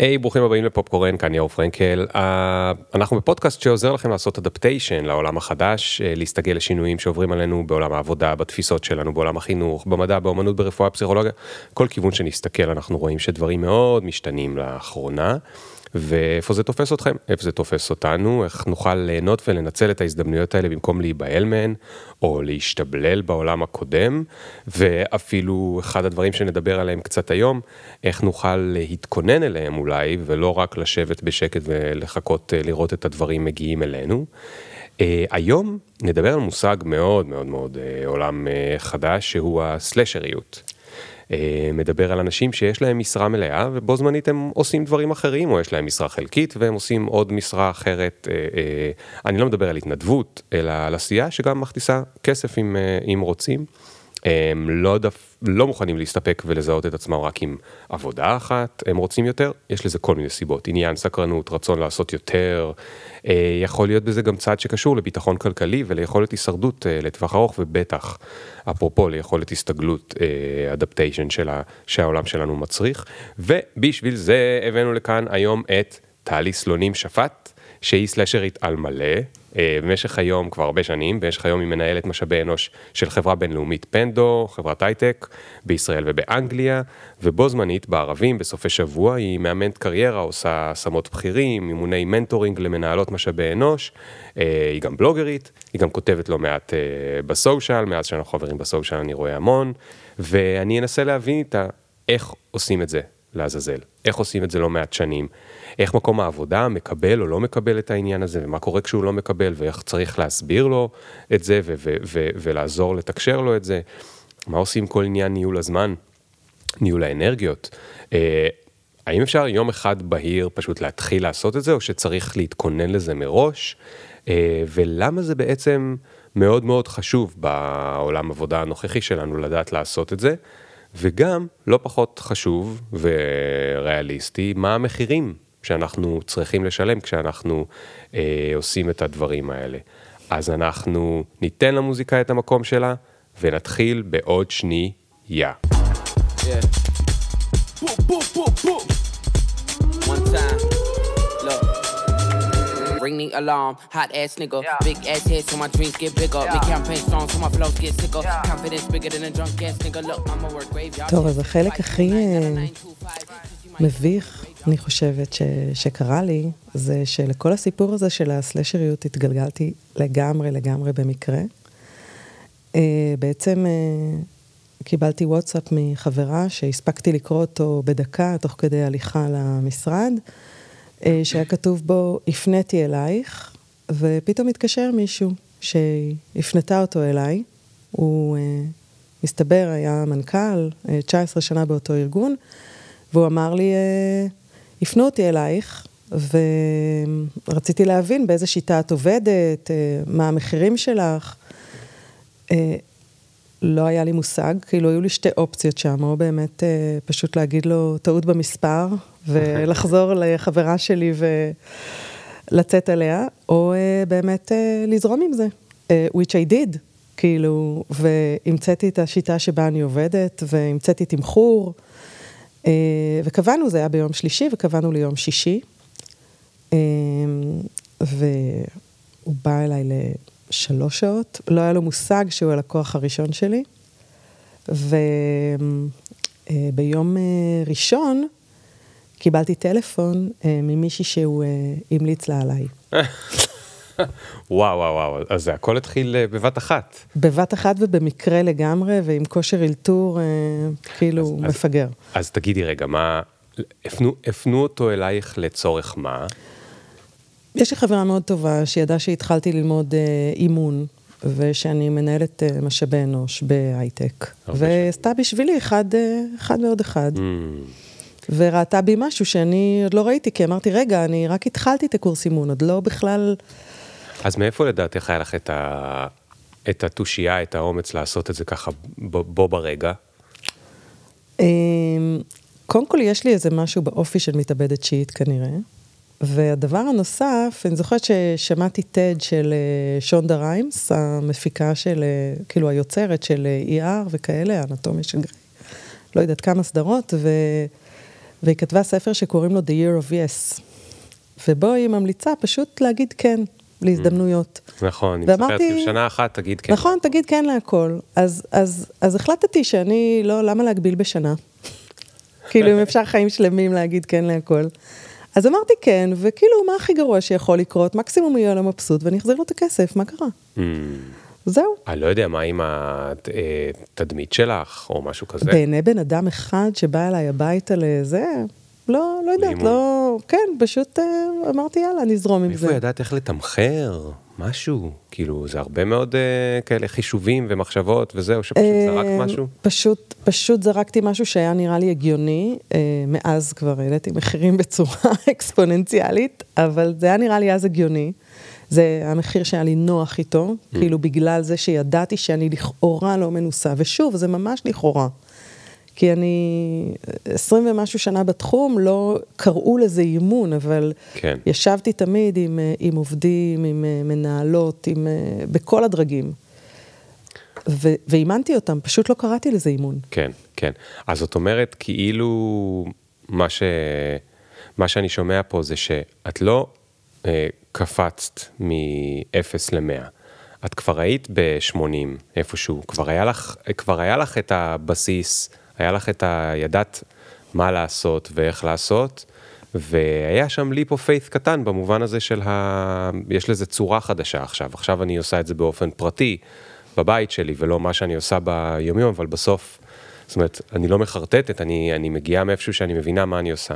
היי, hey, ברוכים הבאים לפופקורן, כאן יאור פרנקל. Uh, אנחנו בפודקאסט שעוזר לכם לעשות אדפטיישן לעולם החדש, uh, להסתגל לשינויים שעוברים עלינו בעולם העבודה, בתפיסות שלנו, בעולם החינוך, במדע, באמנות, ברפואה, פסיכולוגיה, כל כיוון שנסתכל אנחנו רואים שדברים מאוד משתנים לאחרונה. ואיפה זה תופס אתכם, איפה זה תופס אותנו, איך נוכל ליהנות ולנצל את ההזדמנויות האלה במקום להיבהל מהן, או להשתבלל בעולם הקודם, ואפילו אחד הדברים שנדבר עליהם קצת היום, איך נוכל להתכונן אליהם אולי, ולא רק לשבת בשקט ולחכות אה, לראות את הדברים מגיעים אלינו. Uh, היום נדבר על מושג מאוד מאוד מאוד uh, עולם חדש, שהוא הסלשריות. אה, מדבר על אנשים שיש להם משרה מלאה ובו זמנית הם עושים דברים אחרים, או יש להם משרה חלקית והם עושים עוד משרה אחרת. אה, אה, אני לא מדבר על התנדבות, אלא על עשייה שגם מכניסה כסף אם, רוצים. הם לא, דף, לא מוכנים להסתפק ולזהות את עצמם רק עם עבודה אחת, הם רוצים יותר, יש לזה כל מיני סיבות, עניין, סקרנות, רצון לעשות יותר, אה, יכול להיות בזה גם צעד שקשור לביטחון כלכלי וליכולת הישרדות אה, לטווח ארוך, ובטח, אפרופו ליכולת הסתגלות, אדפטיישן אה, שהעולם שלנו מצריך, ובשביל זה הבאנו לכאן היום את טלי סלונים שפט, שהיא סלאשרית על מלא, אה, במשך היום כבר הרבה שנים, במשך היום היא מנהלת משאבי אנוש של חברה בינלאומית פנדו, חברת הייטק, בישראל ובאנגליה, ובו זמנית בערבים, בסופי שבוע, היא מאמנת קריירה, עושה השמות בכירים, אימוני mentoring למנהלות משאבי אנוש, אה, היא גם בלוגרית, היא גם כותבת לא מעט אה, ב social, מאז שאנחנו חברים ב social אני רואה המון, ואני אנסה להבין איתה איך עושים את זה לעזאזל, איך עושים את זה לא מעט שנים. איך מקום העבודה מקבל או לא מקבל את העניין הזה, ומה קורה כשהוא לא מקבל, ואיך צריך להסביר לו את זה, ולעזור לתקשר לו את זה. מה עושים כל עניין ניהול הזמן, ניהול האנרגיות. אה, האם אפשר יום אחד בהיר פשוט להתחיל לעשות את זה, או שצריך להתכונן לזה מראש? אה, ולמה זה בעצם מאוד מאוד חשוב בעולם עבודה הנוכחי שלנו לדעת לעשות את זה? וגם, לא פחות חשוב וריאליסטי, מה המחירים שאנחנו צריכים לשלם כשאנחנו אה, עושים את הדברים האלה. אז אנחנו ניתן למוזיקה את המקום שלה, ונתחיל בעוד שנייה. Yeah. Ring the alarm, hot ass nigga. Yeah. Big ass head, so my dreams get bigger. Yeah. Big campaign strong, so my flows get sicker. Yeah. Confidence bigger than a drunk ass nigga. Look, I'ma work graveyard. טוב, אז החלק הכי מביך אני חושבת ש, שקרה לי, זה שלכל הסיפור הזה של הסלשריות התגלגלתי לגמרי לגמרי במקרה. Uh, בעצם uh, קיבלתי וואטסאפ מחברה שהספקתי לקרוא אותו בדקה, תוך כדי הליכה למשרד, uh, שהיה כתוב בו, הפניתי אלייך, ופתאום התקשר מישהו שהפנתה אותו אליי. הוא, uh, מסתבר, היה מנכ"ל, uh, 19 שנה באותו ארגון, והוא אמר לי, uh, הפנו אותי אלייך, ורציתי להבין באיזה שיטה את עובדת, אה, מה המחירים שלך. אה, לא היה לי מושג, כאילו היו לי שתי אופציות שם, או באמת אה, פשוט להגיד לו טעות במספר, ולחזור לחברה שלי ולצאת עליה, או באמת לזרום עם זה, which I did, כאילו, והמצאתי את השיטה שבה אני עובדת, והמצאתי תמחור. אה, וקבענו, זה היה ביום שלישי, וקבענו ליום שישי. אה, והוא בא אליי לשלוש שעות, לא היה לו מושג שהוא הלקוח הראשון שלי. וביום אה, ראשון קיבלתי טלפון ממישהי שהוא המליץ לה עליי. וואו, וואו, וואו, אז זה הכל התחיל אה, בבת אחת. בבת אחת ובמקרה לגמרי, ועם כושר אלתור, אה, כאילו, אז, מפגר. אז, אז תגידי רגע, מה, הפנו, הפנו אותו אלייך לצורך מה? יש לי חברה מאוד טובה שידעה שהתחלתי ללמוד אה, אימון, ושאני מנהלת אה, משאבי אנוש בהייטק, ועשתה בשבילי אחד, אה, אחד ועוד אחד. Mm. וראתה בי משהו שאני עוד לא ראיתי, כי אמרתי, רגע, אני רק התחלתי את הקורס אימון, עוד לא בכלל אז מאיפה לדעתך היה לך את, ה... את התושייה, את האומץ לעשות את זה ככה בו ברגע? אמ, קודם כל, יש לי איזה משהו באופי של מתאבדת שיעית כנראה. והדבר הנוסף, אני זוכרת ששמעתי TED של אה, שונדה ריימס, המפיקה של, אה, כאילו היוצרת של ER וכאלה, אנטומיה של גריי, לא יודעת כמה סדרות, ו... והיא כתבה ספר שקוראים לו The Year of Yes, ובו היא ממליצה פשוט להגיד כן להזדמנויות. נכון, היא ואמרתי- מספרת כאילו שנה אחת תגיד כן. נכון, תגיד כן להכל. אז, אז, אז החלטתי שאני, לא, למה להגביל בשנה? כאילו, אם אפשר חיים שלמים להגיד כן להכל. אז אמרתי כן, וכאילו, מה הכי גרוע שיכול לקרות? מקסימום יהיה לו מבסוט ואני אחזיר לו את הכסף, מה קרה? Mm, זהו. אני לא יודע מה עם התדמית שלך או משהו כזה. בעיני בן אדם אחד שבא אליי הביתה לזה, לא, לא יודעת. לא, כן, פשוט אה, אמרתי יאללה, נזרום עם איפה זה. ידעת איך לתמחר משהו? כאילו, זה הרבה מאוד אה, כאלה חישובים ומחשבות וזהו, שפשוט זרקת אה, משהו? פשוט, פשוט זרקתי משהו שהיה נראה לי הגיוני, מאז כבר העליתי מחירים בצורה אקספוננציאלית, אבל זה היה נראה לי אז הגיוני. זה המחיר שהיה לי נוח איתו, Mm. כאילו בגלל זה שידעתי שאני לכאורה לא מנוסה, ושוב, זה ממש לכאורה. כי אני עשרים ומשהו שנה בתחום, לא קראו לזה אימון, אבל כן. ישבתי תמיד עם, אה, עם עובדים, עם אה, מנהלות, עם, אה, בכל הדרגים. ו- ואימנתי אותם, פשוט לא קראתי לזה אימון. כן, כן. אז זאת אומרת, כאילו, מה, ש... מה שאני שומע פה זה שאת לא אה, קפצת מ-0 ל-100. את כבר היית ב-80 איפשהו, כבר היה, לך, כבר היה לך את הבסיס, היה לך את ה... ידעת מה לעשות ואיך לעשות, והיה שם ליפ אוף פיית' קטן במובן הזה של ה... יש לזה צורה חדשה עכשיו, עכשיו אני עושה את זה באופן פרטי, בבית שלי, ולא מה שאני עושה ביומיום, אבל בסוף, זאת אומרת, אני לא מחרטטת, אני, אני מגיעה מאיפשהו שאני מבינה מה אני עושה.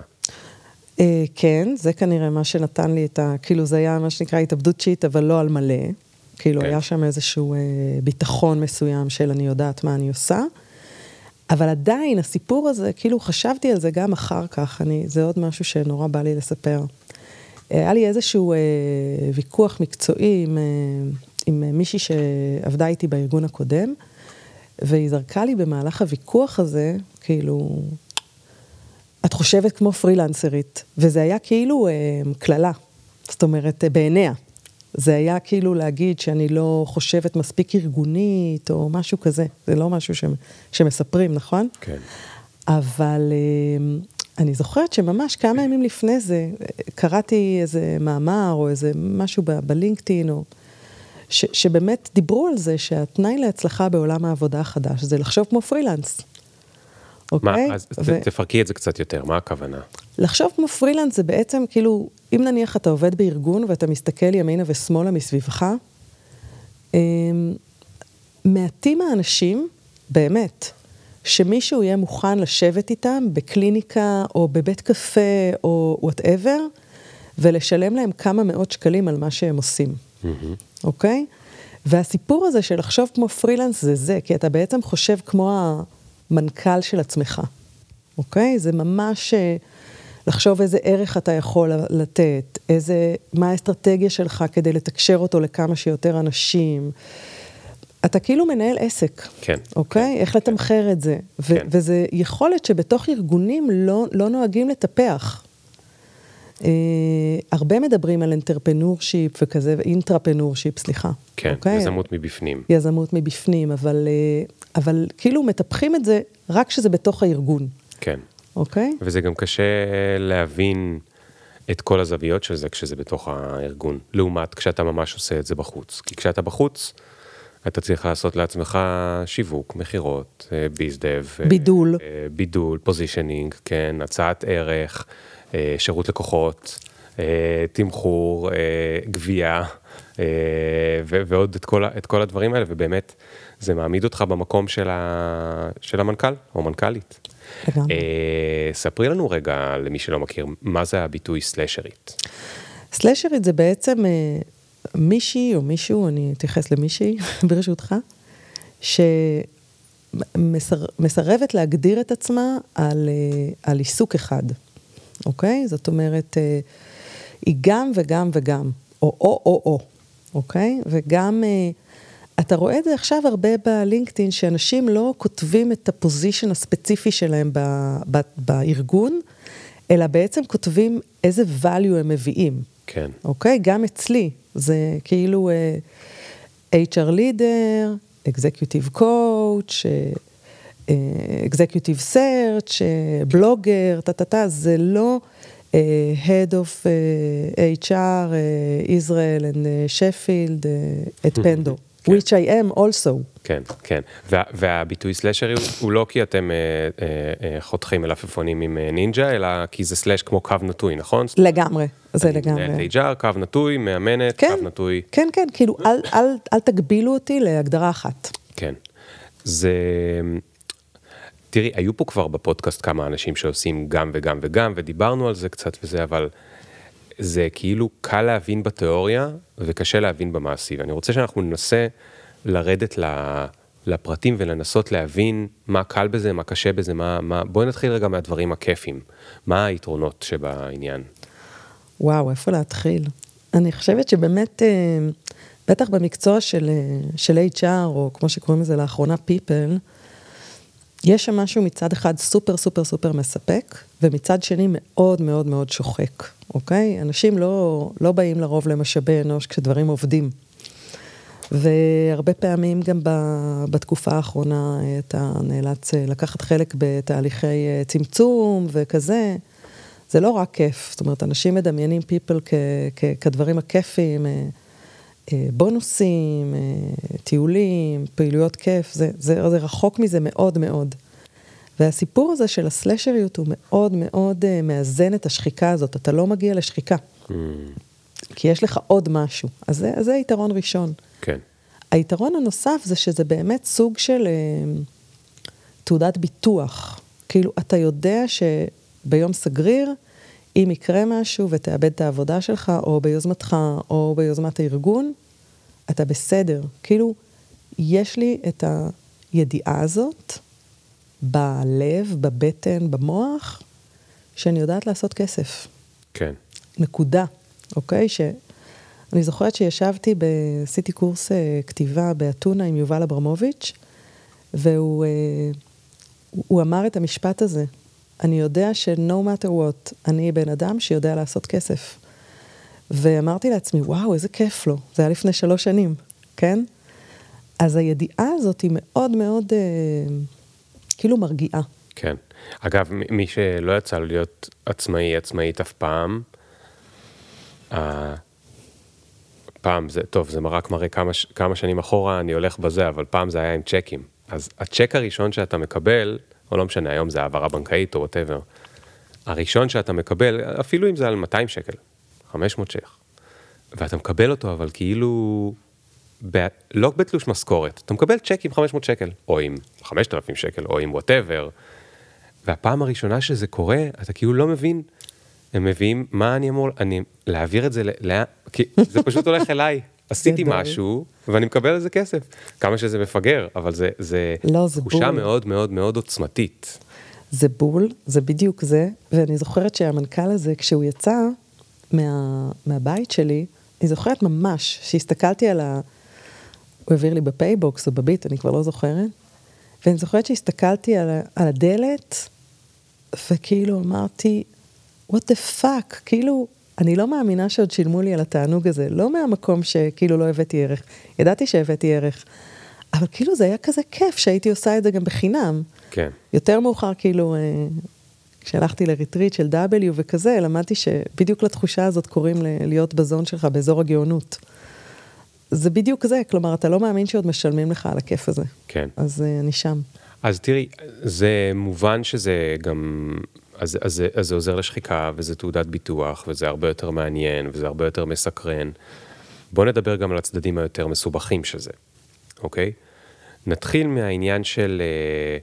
אה, כן, זה כנראה מה שנתן לי את ה... כאילו זה היה מה שנקרא התאבדות שיט, אבל לא על מלא. כאילו כן. היה שם איזשהו אה, ביטחון מסוים של אני יודעת מה אני עושה. אבל עדיין, הסיפור הזה, כאילו חשבתי על זה גם אחר כך, אני, זה עוד משהו שנורא בא לי לספר. אה, היה לי איזשהו אה, ויכוח מקצועי עם, אה, עם אה, מישהי שעבדה איתי בארגון הקודם, והיא זרקה לי במהלך הוויכוח הזה, כאילו, את חושבת כמו פרילנסרית, וזה היה כאילו אה, קללה, זאת אומרת, אה, בעיניה. זה היה כאילו להגיד שאני לא חושבת מספיק ארגונית, או משהו כזה. זה לא משהו ש... שמספרים, נכון? כן. אבל אה, אני זוכרת שממש כמה ימים לפני זה, קראתי איזה מאמר או איזה משהו בלינקדאין, או... ש, שבאמת דיברו על זה שהתנאי להצלחה בעולם העבודה החדש זה לחשוב כמו פרילנס. מה, אוקיי? אז ו- תפרקי את זה קצת יותר, מה הכוונה? לחשוב כמו פרילנס זה בעצם כאילו, אם נניח אתה עובד בארגון ואתה מסתכל ימינה ושמאלה מסביבך, אמ, מעטים האנשים, באמת, שמישהו יהיה מוכן לשבת איתם בקליניקה או בבית קפה או whatever, ולשלם להם כמה מאות שקלים על מה שהם עושים, אוקיי? והסיפור הזה של לחשוב כמו פרילנס זה זה, כי אתה בעצם חושב כמו המנכ"ל של עצמך, אוקיי? זה ממש אה, לחשוב איזה ערך אתה יכול לתת, איזה, מה האסטרטגיה שלך כדי לתקשר אותו לכמה שיותר אנשים. אתה כאילו מנהל עסק, כן, אוקיי? כן, איך לתמחר את זה. ו- כן. וזה יכולת שבתוך ארגונים לא, לא נוהגים לטפח. אה, הרבה מדברים על entrepreneurship וכזה, intrapreneurship, סליחה. כן, אוקיי? יזמות מבפנים. יזמות מבפנים, אבל, אה, אבל כאילו מטפחים את זה רק כשזה בתוך הארגון, כן. אוקיי? וזה גם קשה להבין את כל הזוויות של זה כשזה בתוך הארגון, לעומת כשאתה ממש עושה את זה בחוץ. כי כשאתה בחוץ, אתה צריך לעשות לעצמך שיווק, מכירות, אה, bizdev. אה, בידול. אה, בידול, positioning, כן, הצעת ערך, אה, שירות לקוחות, אה, תמחור, אה, גבייה, אה, ו- ועוד את כל, את כל הדברים האלה, ובאמת, זה מעמיד אותך במקום של, ה- של המנכ"ל או מנכ"לית. לגמרי. אה, ספרי לנו רגע, למי שלא מכיר, מה זה הביטוי סלאשרית? סלאשרית זה בעצם אה, מישהי או מישהו, אני אתייחס למישהי ברשותך, שמסרבת להגדיר את עצמה על, אה, על עיסוק אחד, אוקיי? זאת אומרת, היא גם וגם וגם, או או או או, אוקיי? וגם, אה, אתה רואה את זה עכשיו הרבה בלינקדאין, שאנשים לא כותבים את הפוזיישן הספציפי שלהם ב, ב, בארגון, אלא בעצם כותבים איזה value הם מביאים. כן. אוקיי? גם אצלי, זה כאילו uh, HR leader, executive coach, uh, אקזקיוטיב סרצ', בלוגר, טה-טה-טה, זה לא uh, Head of uh, HR, uh, Israel and Sheffield, uh, את פנדו. כן. which I am also. כן, כן. וה, והביטוי סלאשרי הוא, הוא לא כי אתם אה, אה, אה, חותכים מלפפונים עם אה, נינג'ה, אלא כי זה סלאש כמו קו נטוי, נכון? לגמרי, זה לגמרי. HR, קו נטוי, מאמנת, כן, קו נטוי. כן, כן, כאילו, אל, אל, אל תגבילו אותי להגדרה אחת. כן. זה... תראי, היו פה כבר בפודקאסט כמה אנשים שעושים גם וגם וגם, ודיברנו על זה קצת וזה, אבל זה כאילו קל להבין בתיאוריה וקשה להבין במעשי, ואני רוצה שאנחנו ננסה לרדת לפרטים ולנסות להבין מה קל בזה, מה קשה בזה, מה, מה... בואי נתחיל רגע מהדברים הכיפים, מה היתרונות שבעניין. וואו, איפה להתחיל? אני חושבת שבאמת, אה, בטח במקצוע של, אה, של HR, או כמו שקוראים לזה לאחרונה, people, יש שם משהו מצד אחד סופר סופר סופר מספק, ומצד שני מאוד מאוד מאוד שוחק, אוקיי? אנשים לא, לא באים לרוב למשאבי אנוש כשדברים עובדים. והרבה פעמים גם ב, בתקופה האחרונה אתה נאלץ אה, לקחת חלק בתהליכי אה, צמצום וכזה. זה לא רק כיף, זאת אומרת, אנשים מדמיינים people כ, כ, כדברים הכיפיים, אה, בונוסים, טיולים, פעילויות כיף, זה, זה, זה רחוק מזה מאוד מאוד. והסיפור הזה של הסלשריות הוא מאוד מאוד מאזן את השחיקה הזאת, אתה לא מגיע לשחיקה. Mm. כי יש לך עוד משהו. אז זה, אז זה יתרון ראשון. כן. היתרון הנוסף זה שזה באמת סוג של אה, תעודת ביטוח. כאילו, אתה יודע שביום סגריר, אם יקרה משהו ותאבד את העבודה שלך, או ביוזמתך, או ביוזמת הארגון, אתה בסדר. כאילו, יש לי את הידיעה הזאת בלב, בבטן, במוח, שאני יודעת לעשות כסף. כן. נקודה, אוקיי? ש... אני זוכרת שישבתי, עשיתי קורס אה, כתיבה באתונה עם יובל אברמוביץ', והוא אה, אמר את המשפט הזה, אני יודע ש-no matter what, אני בן אדם שיודע לעשות כסף. ואמרתי לעצמי, וואו, איזה כיף לו. זה היה לפני שלוש שנים, כן? אז הידיעה הזאת היא מאוד מאוד אה, כאילו מרגיעה. כן. אגב, מי שלא יצא לו להיות עצמאי, עצמאית אף פעם, פעם זה, טוב, זה רק מראה כמה, כמה שנים אחורה אני הולך בזה, אבל פעם זה היה עם צ'קים. אז הצ'ק הראשון שאתה מקבל, או לא משנה, היום זה העברה בנקאית או whatever, הראשון שאתה מקבל, אפילו אם זה על 200 שקל, 500 שקל, ואתה מקבל אותו, אבל כאילו, ב, לא בתלוש משכורת, אתה מקבל צ'ק עם 500 שקל, או עם 5,000 שקל, או עם whatever, והפעם הראשונה שזה קורה, אתה כאילו לא מבין הם מביאים, מה אני אמור, אני, להעביר את זה, לאן, כי זה פשוט הולך אליי. עשיתי משהו ואני מקבל על זה כסף. כמה שזה מפגר, אבל זה, זה, לא, זה תחושה בול. מאוד מאוד מאוד עוצמתית. זה בול, זה בדיוק זה, ואני זוכרת שהמנכ"ל הזה, כשהוא יצא מה, מהבית שלי, אני זוכרת ממש שהסתכלתי על ה... הוא העביר לי בפייבוקס או בביט, אני כבר לא זוכרת, ואני זוכרת שהסתכלתי על, על הדלת, וכאילו אמרתי, what the fuck, כאילו, אני לא מאמינה שעוד שילמו לי על התענוג הזה, לא מהמקום שכאילו לא הבאתי ערך, ידעתי שהבאתי ערך, אבל כאילו זה היה כזה כיף שהייתי עושה את זה גם בחינם. כן. יותר מאוחר, כאילו, אה, כשהלכתי לריטריט של W וכזה, למדתי שבדיוק לתחושה הזאת קוראים להיות בזון שלך באזור הגאונות. זה בדיוק זה, כלומר, אתה לא מאמין שעוד משלמים לך על הכיף הזה. כן. אז uh, אני שם. אז תראי, זה מובן שזה גם אז, אז, אז זה עוזר לשחיקה, וזה תעודת ביטוח, וזה הרבה יותר מעניין, וזה הרבה יותר מסקרן. בואו נדבר גם על הצדדים היותר מסובכים של זה, אוקיי? נתחיל מהעניין של uh,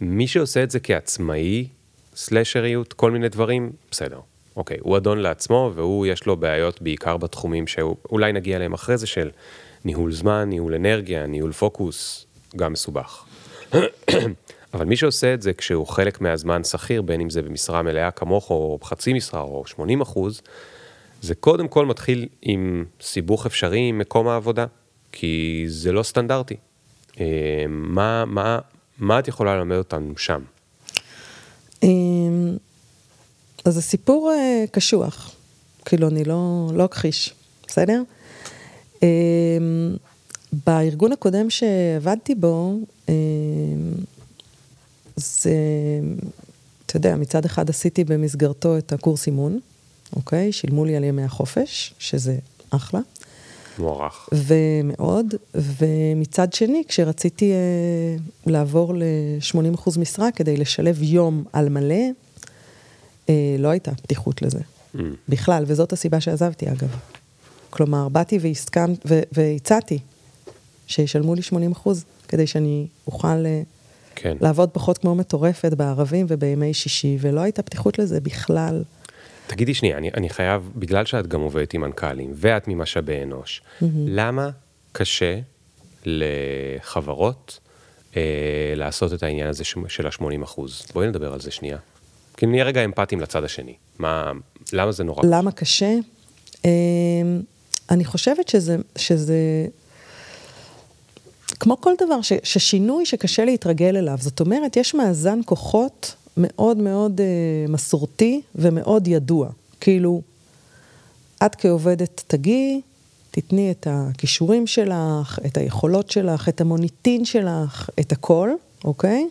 מי שעושה את זה כעצמאי, סלשריות, כל מיני דברים, בסדר. אוקיי, הוא אדון לעצמו, והוא יש לו בעיות בעיקר בתחומים שאולי נגיע אליהם אחרי זה, של ניהול זמן, ניהול אנרגיה, ניהול פוקוס, גם מסובך. אבל מי שעושה את זה כשהוא חלק מהזמן שכיר, בין אם זה במשרה מלאה כמוך או חצי משרה או 80 אחוז, זה קודם כל מתחיל עם סיבוך אפשרי עם מקום העבודה, כי זה לא סטנדרטי. אה, מה, מה, מה את יכולה ללמד אותנו שם? אז זה סיפור אה, קשוח, כאילו אני לא, לא אכחיש, בסדר? אמ, בארגון הקודם שעבדתי בו, אמ, זה, אתה יודע, מצד אחד עשיתי במסגרתו את הקורס אימון, אוקיי? שילמו לי על ימי החופש, שזה אחלה. מוערך. ומאוד, ומצד שני, כשרציתי אה, לעבור ל-80% משרה כדי לשלב יום על מלא, אה, לא הייתה פתיחות לזה. Mm. בכלל, וזאת הסיבה שעזבתי אגב. כלומר, באתי והסכמת, והצעתי שישלמו לי 80 אחוז, כדי שאני אוכל אה, כן. לעבוד פחות כמו מטורפת בערבים ובימי שישי, ולא הייתה פתיחות לזה בכלל. תגידי שנייה, אני, אני חייב, בגלל שאת גם עובדת עם מנכ"לים, ואת ממשאבי אנוש, mm-hmm. למה קשה לחברות אה, לעשות את העניין הזה של ה-80 אחוז? בואי נדבר על זה שנייה. כי נהיה רגע אמפתיים לצד השני. מה, למה זה נורא למה קשה? אה, אני חושבת שזה, שזה כמו כל דבר, ש, ששינוי שקשה להתרגל אליו. זאת אומרת, יש מאזן כוחות מאוד מאוד אה, מסורתי ומאוד ידוע. כאילו, את כעובדת תגיעי, תתני את הכישורים שלך, את היכולות שלך, את המוניטין שלך, את הכל, אוקיי?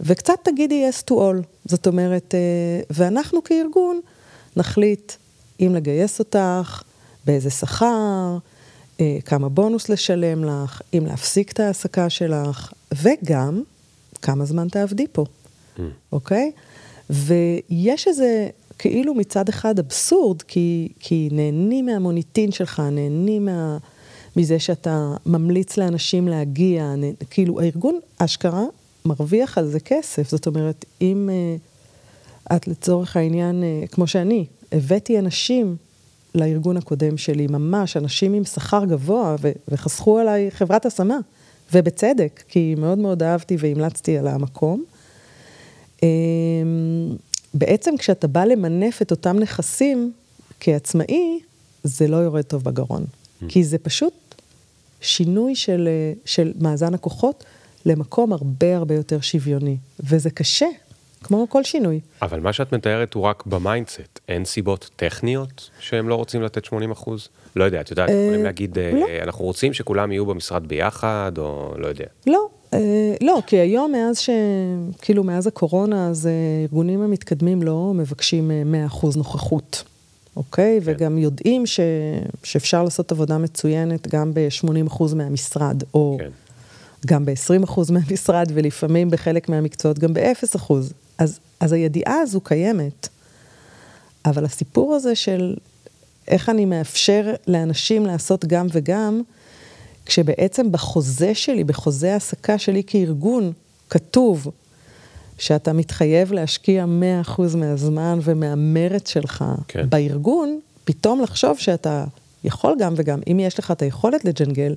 וקצת תגידי yes to all. זאת אומרת, אה, ואנחנו כארגון נחליט אם לגייס אותך, באיזה שכר, אה, כמה בונוס לשלם לך, אם להפסיק את ההעסקה שלך, וגם כמה זמן תעבדי פה, mm. אוקיי? ויש איזה כאילו מצד אחד אבסורד, כי, כי נהנים מהמוניטין שלך, נהנים מה, מזה שאתה ממליץ לאנשים להגיע, נה, כאילו הארגון אשכרה מרוויח על זה כסף, זאת אומרת, אם uh, את לצורך העניין, uh, כמו שאני, הבאתי אנשים לארגון הקודם שלי, ממש, אנשים עם שכר גבוה, ו- וחסכו עליי חברת השמה, ובצדק, כי מאוד מאוד אהבתי והמלצתי על המקום. אמ, בעצם כשאתה בא למנף את אותם נכסים כעצמאי, זה לא יורד טוב בגרון. Mm. כי זה פשוט שינוי של, של מאזן הכוחות למקום הרבה הרבה יותר שוויוני. וזה קשה, כמו כל שינוי. אבל מה שאת מתארת הוא רק ב mindset, אין סיבות טכניות שהם לא רוצים לתת 80 אחוז? לא יודע, את יודעת, אה, יכולים להגיד, אה, לא. אנחנו רוצים שכולם יהיו במשרד ביחד, או לא יודע. לא, אה, לא, כי היום מאז ש... כאילו מאז הקורונה, אז ארגונים המתקדמים לא מבקשים 100 אחוז נוכחות. אוקיי? כן. וגם יודעים ש... שאפשר לעשות עבודה מצוינת גם ב-80% מהמשרד, או כן. גם ב-20% מהמשרד, ולפעמים בחלק מהמקצועות גם ב-0%. אז, אז הידיעה הזו קיימת, אבל הסיפור הזה של איך אני מאפשר לאנשים לעשות גם וגם, כשבעצם בחוזה שלי, בחוזה העסקה שלי כארגון, כתוב שאתה מתחייב להשקיע 100% מהזמן ומהמרץ שלך כן. בארגון, פתאום לחשוב שאתה יכול גם וגם, אם יש לך את היכולת לג'נגל,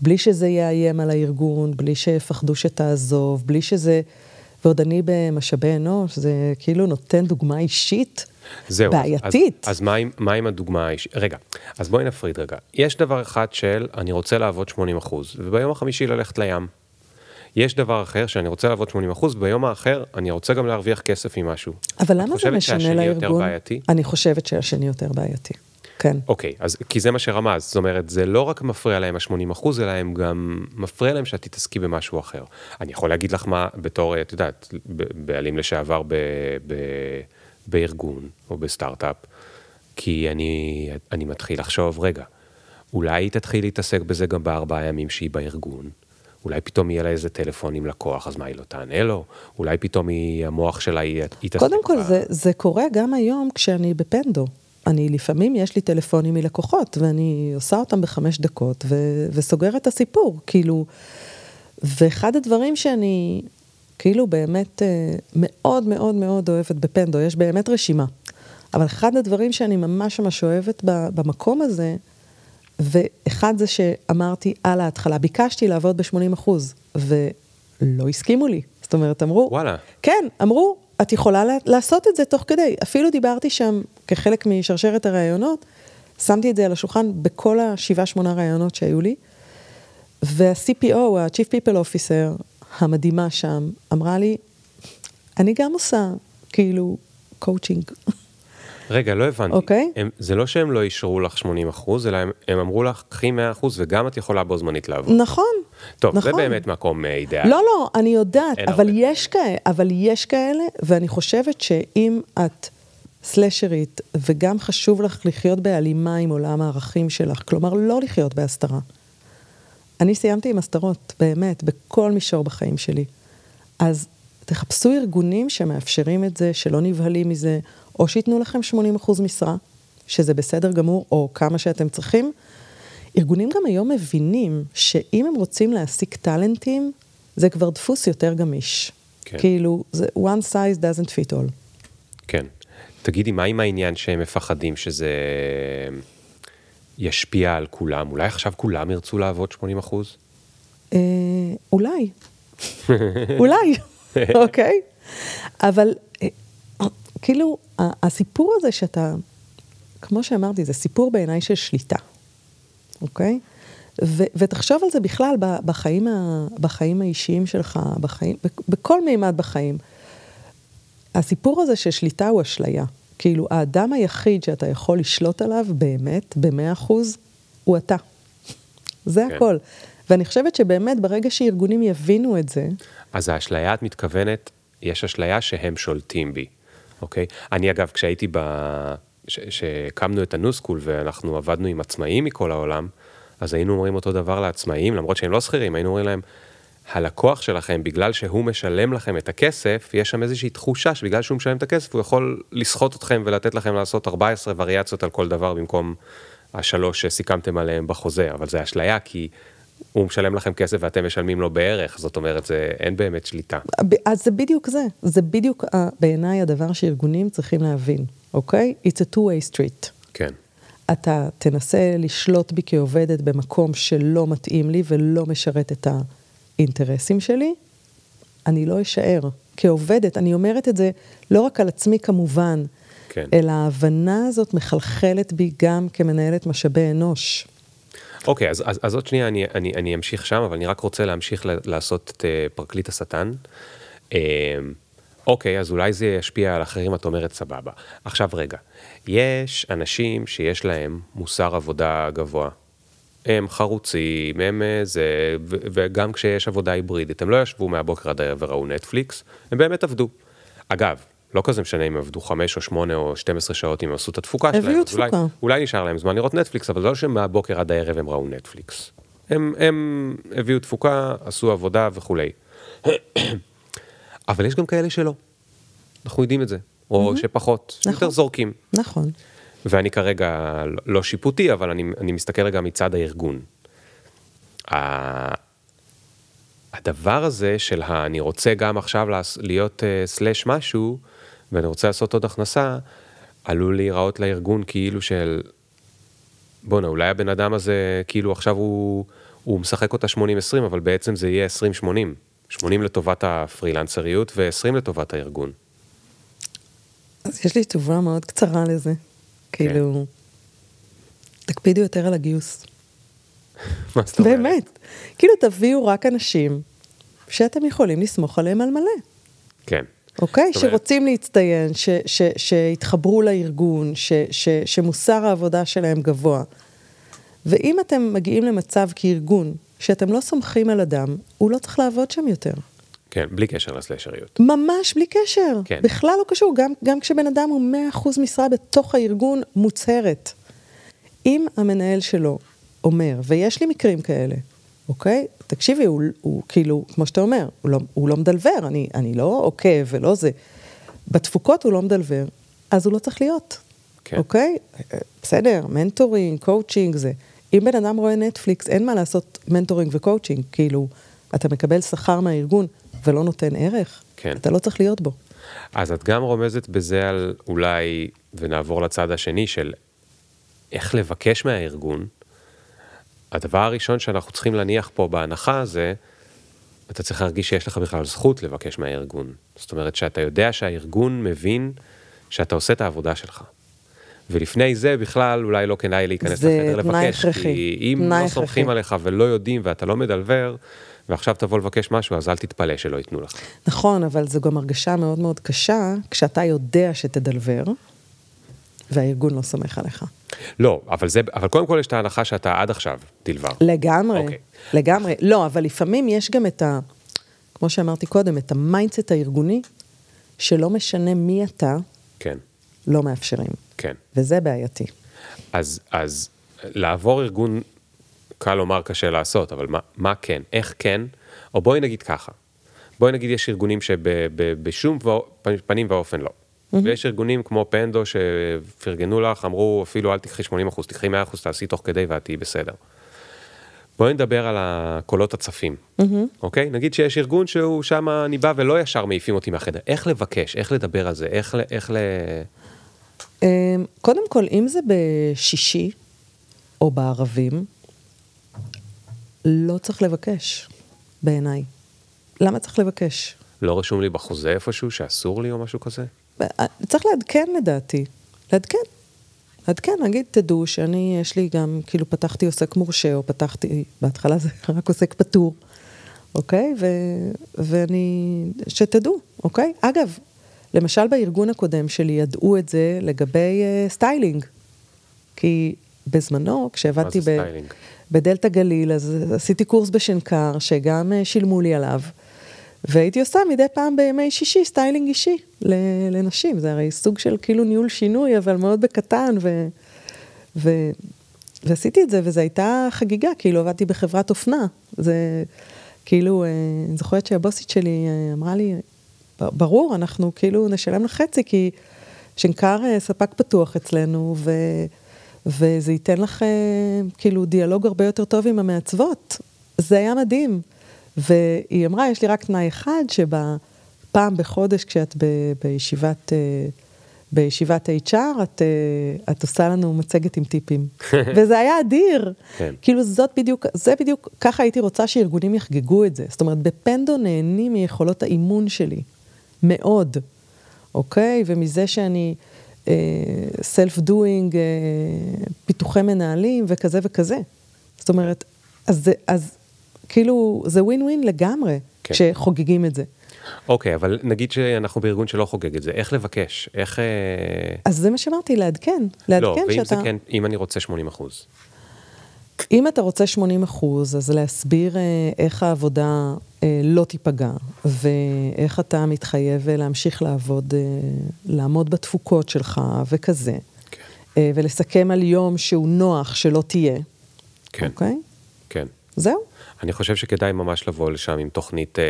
בלי שזה יאיים על הארגון, בלי שיפחדו שתעזוב, בלי שזה... ועוד אני במשאבי אנוש, זה כאילו נותן דוגמה אישית זהו, בעייתית. אז, אז מה, עם, מה עם הדוגמה האישית? רגע, אז בואי נפריד רגע. יש דבר אחד של אני רוצה לעבוד 80 אחוז, וביום החמישי ללכת לים. יש דבר אחר שאני רוצה לעבוד 80 אחוז, וביום האחר אני רוצה גם להרוויח כסף ממשהו. אבל למה זה משנה לארגון? אני חושבת שהשני יותר בעייתי. כן. אוקיי, אז כי זה מה שרמז, זאת אומרת, זה לא רק מפריע להם ה-80 אחוז, אלא הם גם מפריע להם שאת תתעסקי במשהו אחר. אני יכול להגיד לך מה, בתור, את יודעת, בעלים לשעבר ב, ב, בארגון או בסטארט-אפ, כי אני, אני מתחיל לחשוב, רגע, אולי היא תתחיל להתעסק בזה גם בארבעה ימים שהיא בארגון. אולי פתאום יהיה לה איזה טלפון עם לקוח, אז מה היא לא תענה לו? אולי פתאום היא, המוח שלה יתעסק. קודם כל, זה, זה קורה גם היום כשאני בפנדו. אני לפעמים, יש לי טלפונים מלקוחות, ואני עושה אותם בחמש דקות, ו- וסוגרת את הסיפור, כאילו, ואחד הדברים שאני, כאילו באמת אה, מאוד מאוד מאוד אוהבת בפנדו, יש באמת רשימה, אבל אחד הדברים שאני ממש ממש אוהבת במקום הזה, ואחד זה שאמרתי על ההתחלה, ביקשתי לעבוד ב-80 אחוז, ולא הסכימו לי. זאת אומרת, אמרו... וואלה. כן, אמרו, את יכולה לעשות את זה תוך כדי. אפילו דיברתי שם כחלק משרשרת הראיונות, שמתי את זה על השולחן בכל השבעה, שמונה ראיונות שהיו לי, וה-CPO, ה-Chief People Officer, המדהימה שם, אמרה לי, אני גם עושה, כאילו, קואוצ'ינג. רגע, לא הבנתי. אוקיי. Okay. זה לא שהם לא אישרו לך 80 אחוז, אלא הם, הם אמרו לך, קחי 100 אחוז וגם את יכולה בו זמנית לעבוד. נכון. טוב, נכון. זה באמת מקום אה, אידיאלי. לא, לא, אני יודעת, אבל הרבה. יש, כאלה, אבל יש כאלה, ואני חושבת שאם את סלשרית, וגם חשוב לך לחיות בהלימה עם עולם הערכים שלך, כלומר, לא לחיות בהסתרה. אני סיימתי עם הסתרות, באמת, בכל מישור בחיים שלי. אז תחפשו ארגונים שמאפשרים את זה, שלא נבהלים מזה, או שייתנו לכם 80% משרה, שזה בסדר גמור, או כמה שאתם צריכים. ארגונים גם היום מבינים שאם הם רוצים להעסיק טאלנטים, זה כבר דפוס יותר גמיש. כן. כאילו, זה one size doesn't fit all. כן. תגידי, מה עם העניין שהם מפחדים שזה ישפיע על כולם? אולי עכשיו כולם ירצו לעבוד 80 אחוז? אה, אולי. אולי, אוקיי? אבל אה, כאילו, הסיפור הזה שאתה, כמו שאמרתי, זה סיפור בעיניי של שליטה, אוקיי? ו- ותחשוב על זה בכלל בחיים, ה- בחיים האישיים שלך, בחיים, בכ- בכל מימד בחיים. הסיפור הזה של שליטה הוא אשליה. כאילו, האדם היחיד שאתה יכול לשלוט עליו באמת, במאה אחוז, הוא אתה. זה כן. הכל. ואני חושבת שבאמת, ברגע שארגונים יבינו את זה, אז האשליה, את מתכוונת, יש אשליה שהם שולטים בי, אוקיי? אני אגב, כשהייתי ב... כשהקמנו את הניו-סקול ואנחנו עבדנו עם עצמאים מכל העולם, אז היינו אומרים אותו דבר לעצמאים, למרות שהם לא שכירים, היינו אומרים להם, הלקוח שלכם, בגלל שהוא משלם לכם את הכסף, יש שם איזושהי תחושה שבגלל שהוא משלם את הכסף, הוא יכול לסחוט אתכם ולתת לכם לעשות 14 וריאציות על כל דבר במקום השלוש שסיכמתם עליהם בחוזה, אבל זה אשליה כי הוא משלם לכם כסף ואתם משלמים לו בערך, זאת אומרת, זה, אין באמת שליטה. אז זה בדיוק זה. זה בדיוק ה- בעיניי הדבר שארגונים צריכים להבין, אוקיי? It's a two-way street. כן, אתה תנסה לשלוט בי כעובדת במקום שלא מתאים לי ולא משרת את האינטרסים שלי, אני לא אשאר. כעובדת, אני אומרת את זה לא רק על עצמי כמובן, כן. אלא ההבנה הזאת מחלחלת בי גם כמנהלת משאבי אנוש. אוקיי, אז, אז, אז עוד שנייה אני, אני, אני אמשיך שם, אבל אני רק רוצה להמשיך לעשות את אה, פרקליט השטן. אה, אוקיי, אז אולי זה ישפיע על אחרים, את אומרת סבבה. עכשיו רגע, יש אנשים שיש להם מוסר עבודה גבוה. הם חרוצים, הם אה, זה, וגם כשיש עבודה היברידית, הם לא ישבו מהבוקר עד הערב וראו נטפליקס, הם באמת עבדו. אגב, לא כזה משנה אם עבדו 5 או 8 או 12 שעות, אם עשו את התפוקה שלהם. הביאו אז אולי- תפוקה. אולי נשאר להם זמן לראות נטפליקס, אבל זה לא שמהבוקר עד הערב הם ראו נטפליקס. הם, הם הביאו תפוקה, עשו עבודה וכולי. אבל יש גם כאלה שלא. אנחנו יודעים את זה. או שפחות, נכון. יותר זורקים. נכון. ואני כרגע לא- שיפוטי, אבל אני, אני מסתכל רגע מצד הארגון. הדבר הזה של ה, אני רוצה גם עכשיו להיות uh, סלאש משהו, ואני רוצה לעשות עוד הכנסה, עלול להיראות לארגון כאילו של, בואנה, אולי הבן אדם הזה, כאילו עכשיו הוא, הוא משחק אותה 80-20, אבל בעצם זה יהיה 20-80. 80 לטובת הפרילנסריות ו-20 לטובת הארגון. אז יש לי תשובה מאוד קצרה לזה. כאילו, תקפידו יותר על הגיוס. מה זאת אומרת? באמת. כאילו, תביאו רק אנשים שאתם יכולים לסמוך עליהם על מלא. כן. אוקיי? אומרת- שרוצים להצטיין, ש- ש- שיתחברו לארגון, ש- ש- שמוסר העבודה שלהם גבוה. ואם אתם מגיעים למצב כארגון שאתם לא סומכים על אדם, הוא לא צריך לעבוד שם יותר. כן, בלי קשר לסלשריות. ממש בלי קשר. כן. בכלל לא קשור, גם, גם כשבן אדם הוא 100% משרה בתוך הארגון מוצהרת. אם המנהל שלו אומר, ויש לי מקרים כאלה, אוקיי? תקשיבי, הוא, הוא כאילו, כמו שאתה אומר, הוא לא, הוא לא מדלבר, אני, אני לא עוקב ולא זה. בתפוקות הוא לא מדלבר, אז הוא לא צריך להיות, כן. אוקיי? בסדר, mentoring, coaching, זה. אם בן אדם רואה נטפליקס, אין מה לעשות mentoring ו coaching, כאילו, אתה מקבל שכר מהארגון ולא נותן ערך, כן. אתה לא צריך להיות בו. אז את גם רומזת בזה על אולי, ונעבור לצד השני של איך לבקש מהארגון. הדבר הראשון שאנחנו צריכים להניח פה בהנחה זה, אתה צריך להרגיש שיש לך בכלל זכות לבקש מהארגון. זאת אומרת שאתה יודע שהארגון מבין שאתה עושה את העבודה שלך. ולפני זה בכלל אולי לא כדאי להיכנס לחדר לבקש. כי אם לא סומכים. עליך ולא יודעים ואתה לא מדלבר, ועכשיו תבוא לבקש משהו, אז אל תתפלא שלא ייתנו לך. נכון, אבל זו גם הרגשה מאוד מאוד קשה, כשאתה יודע שתדלבר, והארגון לא סומך עליך. לא, אבל זה, אבל קודם כל יש את ההנחה שאתה עד עכשיו דלבר. לגמרי, אוקיי. לגמרי. לא, אבל לפעמים יש גם את ה... כמו שאמרתי קודם, את ה mindset הארגוני, שלא משנה מי אתה, כן, לא מאפשרים. כן. וזה בעייתי. אז, אז לעבור ארגון, קל לומר, קשה לעשות, אבל מה, מה כן? איך כן? או בואי נגיד ככה, בואי נגיד יש ארגונים שבשום פנים ואופן לא. ויש ארגונים כמו פנדו שפרגנו לך, אמרו אפילו אל תקחי 80 אחוז, תקחי 100 אחוז, תעשי תוך כדי ואת תהיי בסדר. בואי נדבר על הקולות הצפים, אוקיי? נגיד שיש ארגון שהוא שם, אני בא ולא ישר מעיפים אותי מהחדר. איך לבקש, איך לדבר על זה, איך, ל- איך ל... אמ, קודם כל, אם זה בשישי או בערבים, לא צריך לבקש, בעיניי. למה צריך לבקש? לא רשום לי בחוזה איפשהו שאסור לי או משהו כזה? צריך לעדכן לדעתי, לעדכן. לעדכן, נגיד, תדעו שאני, יש לי גם, כאילו פתחתי עוסק מורשה, או פתחתי, בהתחלה זה רק עוסק פטור, אוקיי? ו, ואני, שתדעו, אוקיי? אגב, למשל בארגון הקודם שלי ידעו את זה לגבי אה, סטיילינג. כי בזמנו, כשעבדתי מה זה ב- סטיילינג? בדלתא גליל, אז עשיתי קורס בשנקר, שגם אה, שילמו לי עליו. והייתי עושה מדי פעם בימי שישי סטיילינג אישי לנשים. זה הרי סוג של כאילו ניהול שינוי, אבל מאוד בקטן, ו... ו... ועשיתי את זה, וזו הייתה חגיגה, כאילו עבדתי בחברת אופנה. זה כאילו, אה, אני זוכרת שהבוסית שלי אה, אמרה לי, "ב- ברור, אנחנו כאילו נשלם לך חצי, כי שנקר אה, ספק פתוח אצלנו, ו... וזה ייתן לך אה, כאילו דיאלוג הרבה יותר טוב עם המעצבות. זה היה מדהים. והיא אמרה, יש לי רק תנאי אחד, שבפעם בחודש כשאת ב... בישיבת... אה, בישיבת HR, את, אה, את עושה לנו מצגת עם טיפים. וזה היה אדיר. כן. כאילו זאת בדיוק, זה בדיוק, ככה הייתי רוצה שארגונים יחגגו את זה. זאת אומרת, בפנדו נהנים מיכולות האימון שלי, מאוד, אוקיי? ומזה שאני סלף דואינג, פיתוחי מנהלים וכזה וכזה. זאת אומרת, אז, זה, אז כאילו, זה ווין ווין לגמרי, כן. כשחוגגים את זה. אוקיי, אבל נגיד שאנחנו בארגון שלא חוגג את זה, איך לבקש? איך... אה, אז זה מה שאמרתי, לעדכן. לעדכן לא, ואם שאתה... זה כן, אם אני רוצה 80 אחוז. אם אתה רוצה 80 אחוז, אז להסביר אה, איך העבודה אה, לא תיפגע, ואיך אתה מתחייב אה, להמשיך לעבוד, לעמוד בתפוקות שלך וכזה, כן. ולסכם על יום שהוא נוח שלא תהיה, כן, אוקיי? כן. זהו. אני חושב שכדאי ממש לבוא לשם עם תוכנית אה,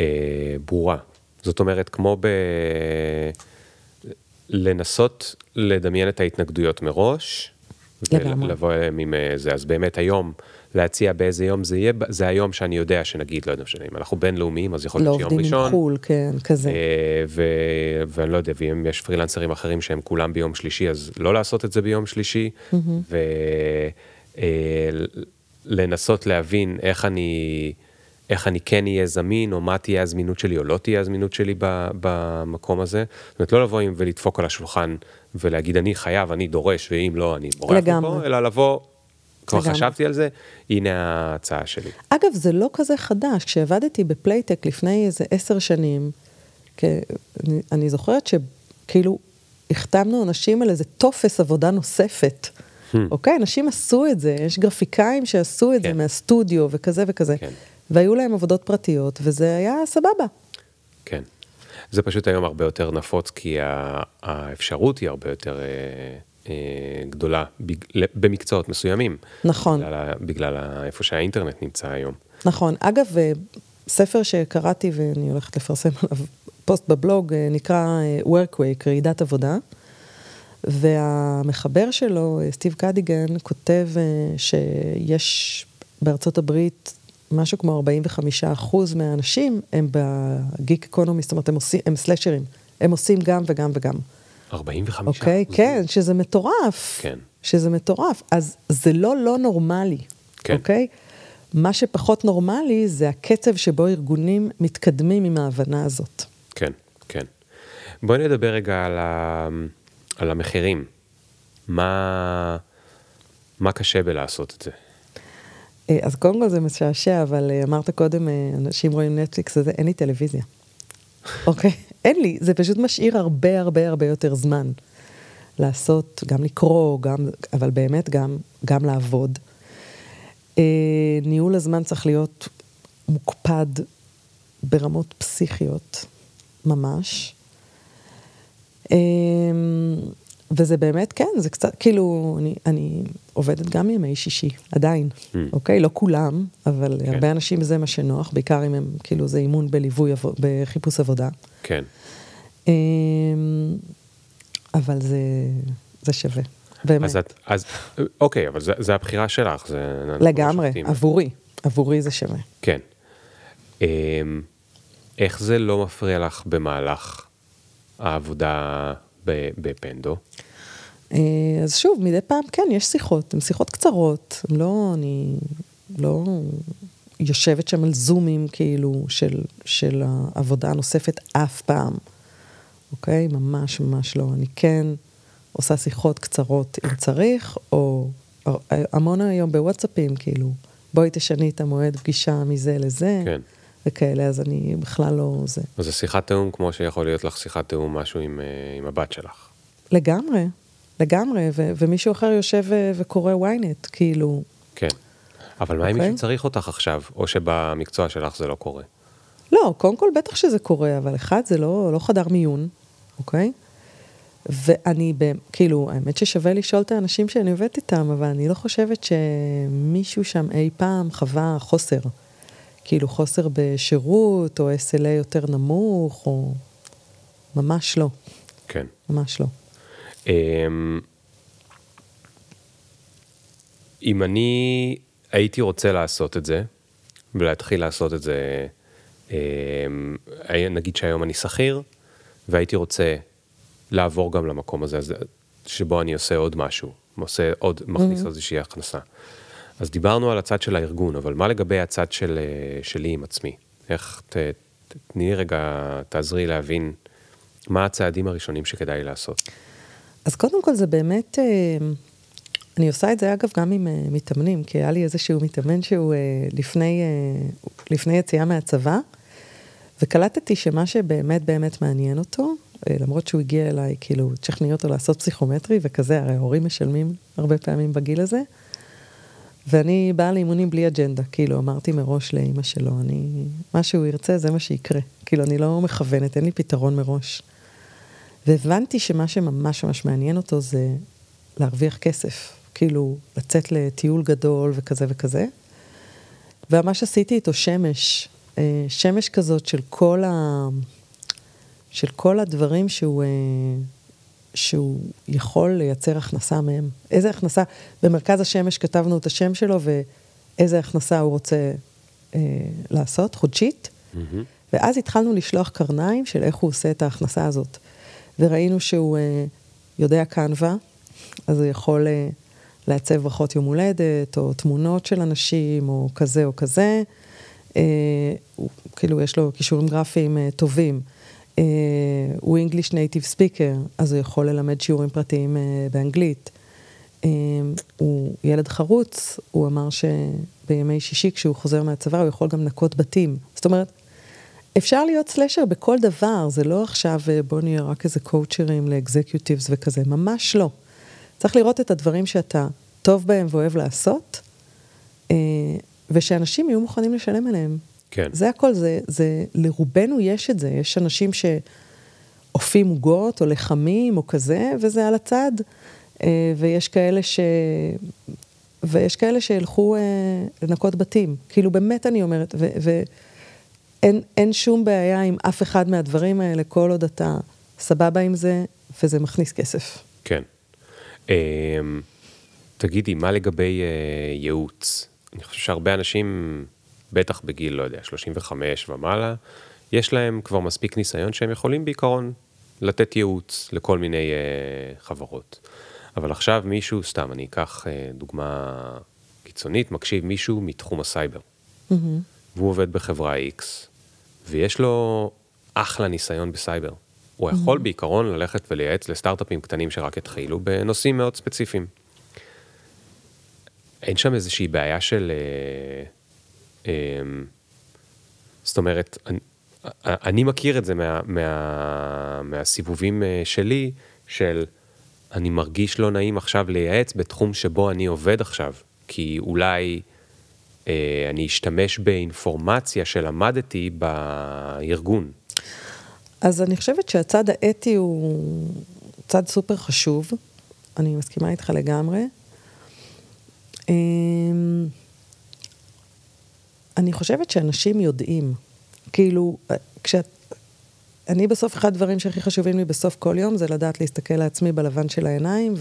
אה, ברורה. זאת אומרת, כמו ב... לנסות לדמיין את ההתנגדויות מראש, לגמרי. ולבוא אליהם עם אה, זה. אז באמת היום, להציע באיזה יום זה יהיה, זה היום שאני יודע שנגיד, לא יודע, משנה, אם אנחנו בינלאומיים, אז יכול לא להיות שיום עובדים עם ראשון. חו"ל, כן, כזה. אה, ו- ואני לא יודע, ואם יש פרילנסרים אחרים שהם כולם ביום שלישי, אז לא לעשות את זה ביום שלישי, ולנסות להבין איך אני, איך אני כן אהיה זמין, או מה תהיה הזמינות שלי, או לא תהיה הזמינות שלי במקום הזה. זאת אומרת, לא לבוא עם ולדפוק על השולחן ולהגיד, אני חייב, אני דורש, ואם לא, אני בורח. מפה, אלא לבוא, כבר לגמרי. חשבתי על זה, הנה ההצעה שלי. אגב, זה לא כזה חדש. כשעבדתי ב Playtech לפני איזה עשר שנים, כ... אני, אני זוכרת שכאילו החתמנו אנשים על איזה טופס עבודה נוספת. אוקיי? אנשים עשו את זה, יש גרפיקאים שעשו את זה כן. מהסטודיו וכזה וכזה. כן. והיו להם עבודות פרטיות, וזה היה סבבה. כן. זה פשוט היום הרבה יותר נפוץ, כי האפשרות היא הרבה יותר אה, אה, גדולה במקצועות מסוימים. נכון. בגלל, ה- בגלל ה- איפה שהאינטרנט נמצא היום. נכון. אגב, אה, ספר שקראתי ואני הולכת לפרסם עליו פוסט בבלוג, אה, נקרא אה, Workwake, רעידת עבודה. והמחבר שלו, סטיב קדיגן, כותב שיש בארצות הברית משהו כמו 45 אחוז מהאנשים הם בגיק אקונומי, זאת אומרת, הם, עושים, הם סלאשרים, הם עושים גם וגם וגם. 45 אוקיי? כן, שזה מטורף. כן. שזה מטורף. אז זה לא לא נורמלי, כן. אוקיי? מה שפחות נורמלי זה הקצב שבו ארגונים מתקדמים עם ההבנה הזאת. כן, כן. בואי נדבר רגע על, ה... על המחירים. מה... מה קשה בלעשות את זה? אה, אז קודם כל זה משעשע, אבל אה, אמרת קודם, אה, אנשים רואים נטפליקס וזה, אין לי טלוויזיה. אוקיי? אין לי, זה פשוט משאיר הרבה הרבה הרבה יותר זמן. לעשות, גם לקרוא, גם, אבל באמת גם, גם לעבוד. אה, ניהול הזמן צריך להיות מוקפד ברמות פסיכיות, ממש. אה, וזה באמת, כן, זה קצת, כאילו, אני, אני עובדת גם ימי שישי, עדיין, mm. אוקיי? לא כולם, אבל כן. הרבה אנשים זה מה שנוח, בעיקר אם הם, כאילו, זה אימון בליווי, בחיפוש עבודה. כן. אבל זה, זה שווה, באמת. אז, את, אז אוקיי, אבל זה, זה הבחירה שלך, זה... לגמרי, עבורי, עבורי זה שווה. כן. איך זה לא מפריע לך במהלך העבודה בפנדו? אה, אז שוב, מדי פעם כן, יש שיחות, הן שיחות קצרות, הן לא, אני לא יושבת שם על זומים כאילו של, של העבודה הנוספת אף פעם, אוקיי? ממש ממש לא. אני כן עושה שיחות קצרות אם צריך, או המון היום בוואטסאפים, כאילו, בואי תשני את המועד פגישה מזה לזה. כן. וכאלה, אז אני בכלל לא זה. אז זה שיחת תיאום כמו שיכול להיות לך שיחת תיאום משהו עם, אה, עם הבת שלך. לגמרי, לגמרי, ו- ומישהו אחר יושב ו- וקורא ynet, כאילו. כן, אבל מה אם okay. מישהו צריך אותך עכשיו, או שבמקצוע שלך זה לא קורה? לא, קודם כל בטח שזה קורה, אבל אחד זה לא, לא חדר מיון, אוקיי? ואני, כאילו, האמת ששווה לשאול את האנשים שאני עובדת איתם, אבל אני לא חושבת שמישהו שם אי פעם חווה חוסר. כאילו חוסר בשירות, או SLA יותר נמוך, או... ממש לא. כן. ממש לא. אמ, אם אני הייתי רוצה לעשות את זה, ולהתחיל לעשות את זה, אמ, נגיד שהיום אני שכיר, והייתי רוצה לעבור גם למקום הזה, שבו אני עושה עוד משהו, עושה עוד, מכניס mm-hmm. איזושהי הכנסה. אז דיברנו על הצד של הארגון, אבל מה לגבי הצד של, אה, שלי עם עצמי? איך, ת, תני רגע, תעזרי להבין מה הצעדים הראשונים שכדאי לעשות. אז קודם כל זה באמת, אה, אני עושה את זה אגב גם עם אה, מתאמנים, כי היה לי איזשהו מתאמן שהוא לפני, לפני יציאה מהצבא, וקלטתי שמה שבאמת באמת מעניין אותו, למרות שהוא הגיע אליי, כאילו, תשכנעי אותו לעשות פסיכומטרי וכזה, הרי ההורים משלמים הרבה פעמים בגיל הזה. ואני באה לאימונים בלי אג'נדה, כאילו אמרתי מראש לאימא שלו, אני, מה שהוא ירצה זה מה שיקרה. כאילו אני לא מכוונת, אין לי פתרון מראש. והבנתי שמה שממש ממש מעניין אותו זה להרוויח כסף, כאילו לצאת לטיול גדול וכזה וכזה. וממש עשיתי איתו שמש, אה, שמש כזאת של כל, ה... של כל הדברים שהוא... שהוא יכול לייצר הכנסה מהם. איזה הכנסה, במרכז השמש כתבנו את השם שלו ואיזה הכנסה הוא רוצה אה, לעשות, חודשית. Mm-hmm. ואז התחלנו לשלוח קרניים של איך הוא עושה את ההכנסה הזאת. וראינו שהוא אה, יודע קנווה, אז הוא יכול אה, לעצב ברכות יום הולדת, או תמונות של אנשים, או כזה או כזה. אה, הוא, כאילו, יש לו כישורים גרפיים אה, טובים. אה, הוא English Native Speaker, אז הוא יכול ללמד שיעורים פרטיים אה, באנגלית. אה, הוא ילד חרוץ, הוא אמר שבימי שישי כשהוא חוזר מהצבא הוא יכול גם לנקות בתים. זאת אומרת, אפשר להיות סלשר בכל דבר, זה לא עכשיו בוא נהיה רק איזה קואוצ'רים לאקזקיוטיבס וכזה, ממש לא. צריך לראות את הדברים שאתה טוב בהם ואוהב לעשות, ושאנשים יהיו מוכנים לשלם עליהם. כן. זה הכל, זה, זה, לרובנו יש את זה, יש אנשים שאופים עוגות או לחמים או כזה, וזה על הצד, אה, ויש כאלה ש... ויש כאלה שילכו אה, לנקות בתים. כאילו, באמת אני אומרת, ואין שום בעיה עם אף אחד מהדברים האלה, כל עוד אתה סבבה עם זה, וזה מכניס כסף. כן. אמ, תגידי, מה לגבי אה, ייעוץ? אני חושב שהרבה אנשים... בטח בגיל, לא יודע, 35 ומעלה, יש להם כבר מספיק ניסיון שהם יכולים בעיקרון לתת ייעוץ לכל מיני אה, חברות. אבל עכשיו מישהו, סתם, אני אקח אה, דוגמה קיצונית, מקשיב מישהו מתחום הסייבר, אמהמ. והוא עובד בחברה X, ויש לו אחלה ניסיון בסייבר. הוא יכול אמהמ. בעיקרון ללכת ולייעץ לסטארט-אפים קטנים שרק התחילו בנושאים מאוד ספציפיים. אין שם איזושהי בעיה של... Uh, אמ, זאת אומרת, אני, אני מכיר את זה מה, מה, מהסיבובים אה, שלי, של אני מרגיש לא נעים עכשיו לייעץ בתחום שבו אני עובד עכשיו, כי אולי אה, אני אשתמש באינפורמציה שלמדתי בארגון. אז אני חושבת שהצד האתי הוא צד סופר חשוב, אני מסכימה איתך לגמרי. אמ, אני חושבת שאנשים יודעים, כאילו, כשאת... אני בסוף, אחד הדברים שהכי חשובים לי בסוף כל יום זה לדעת להסתכל לעצמי בלבן של העיניים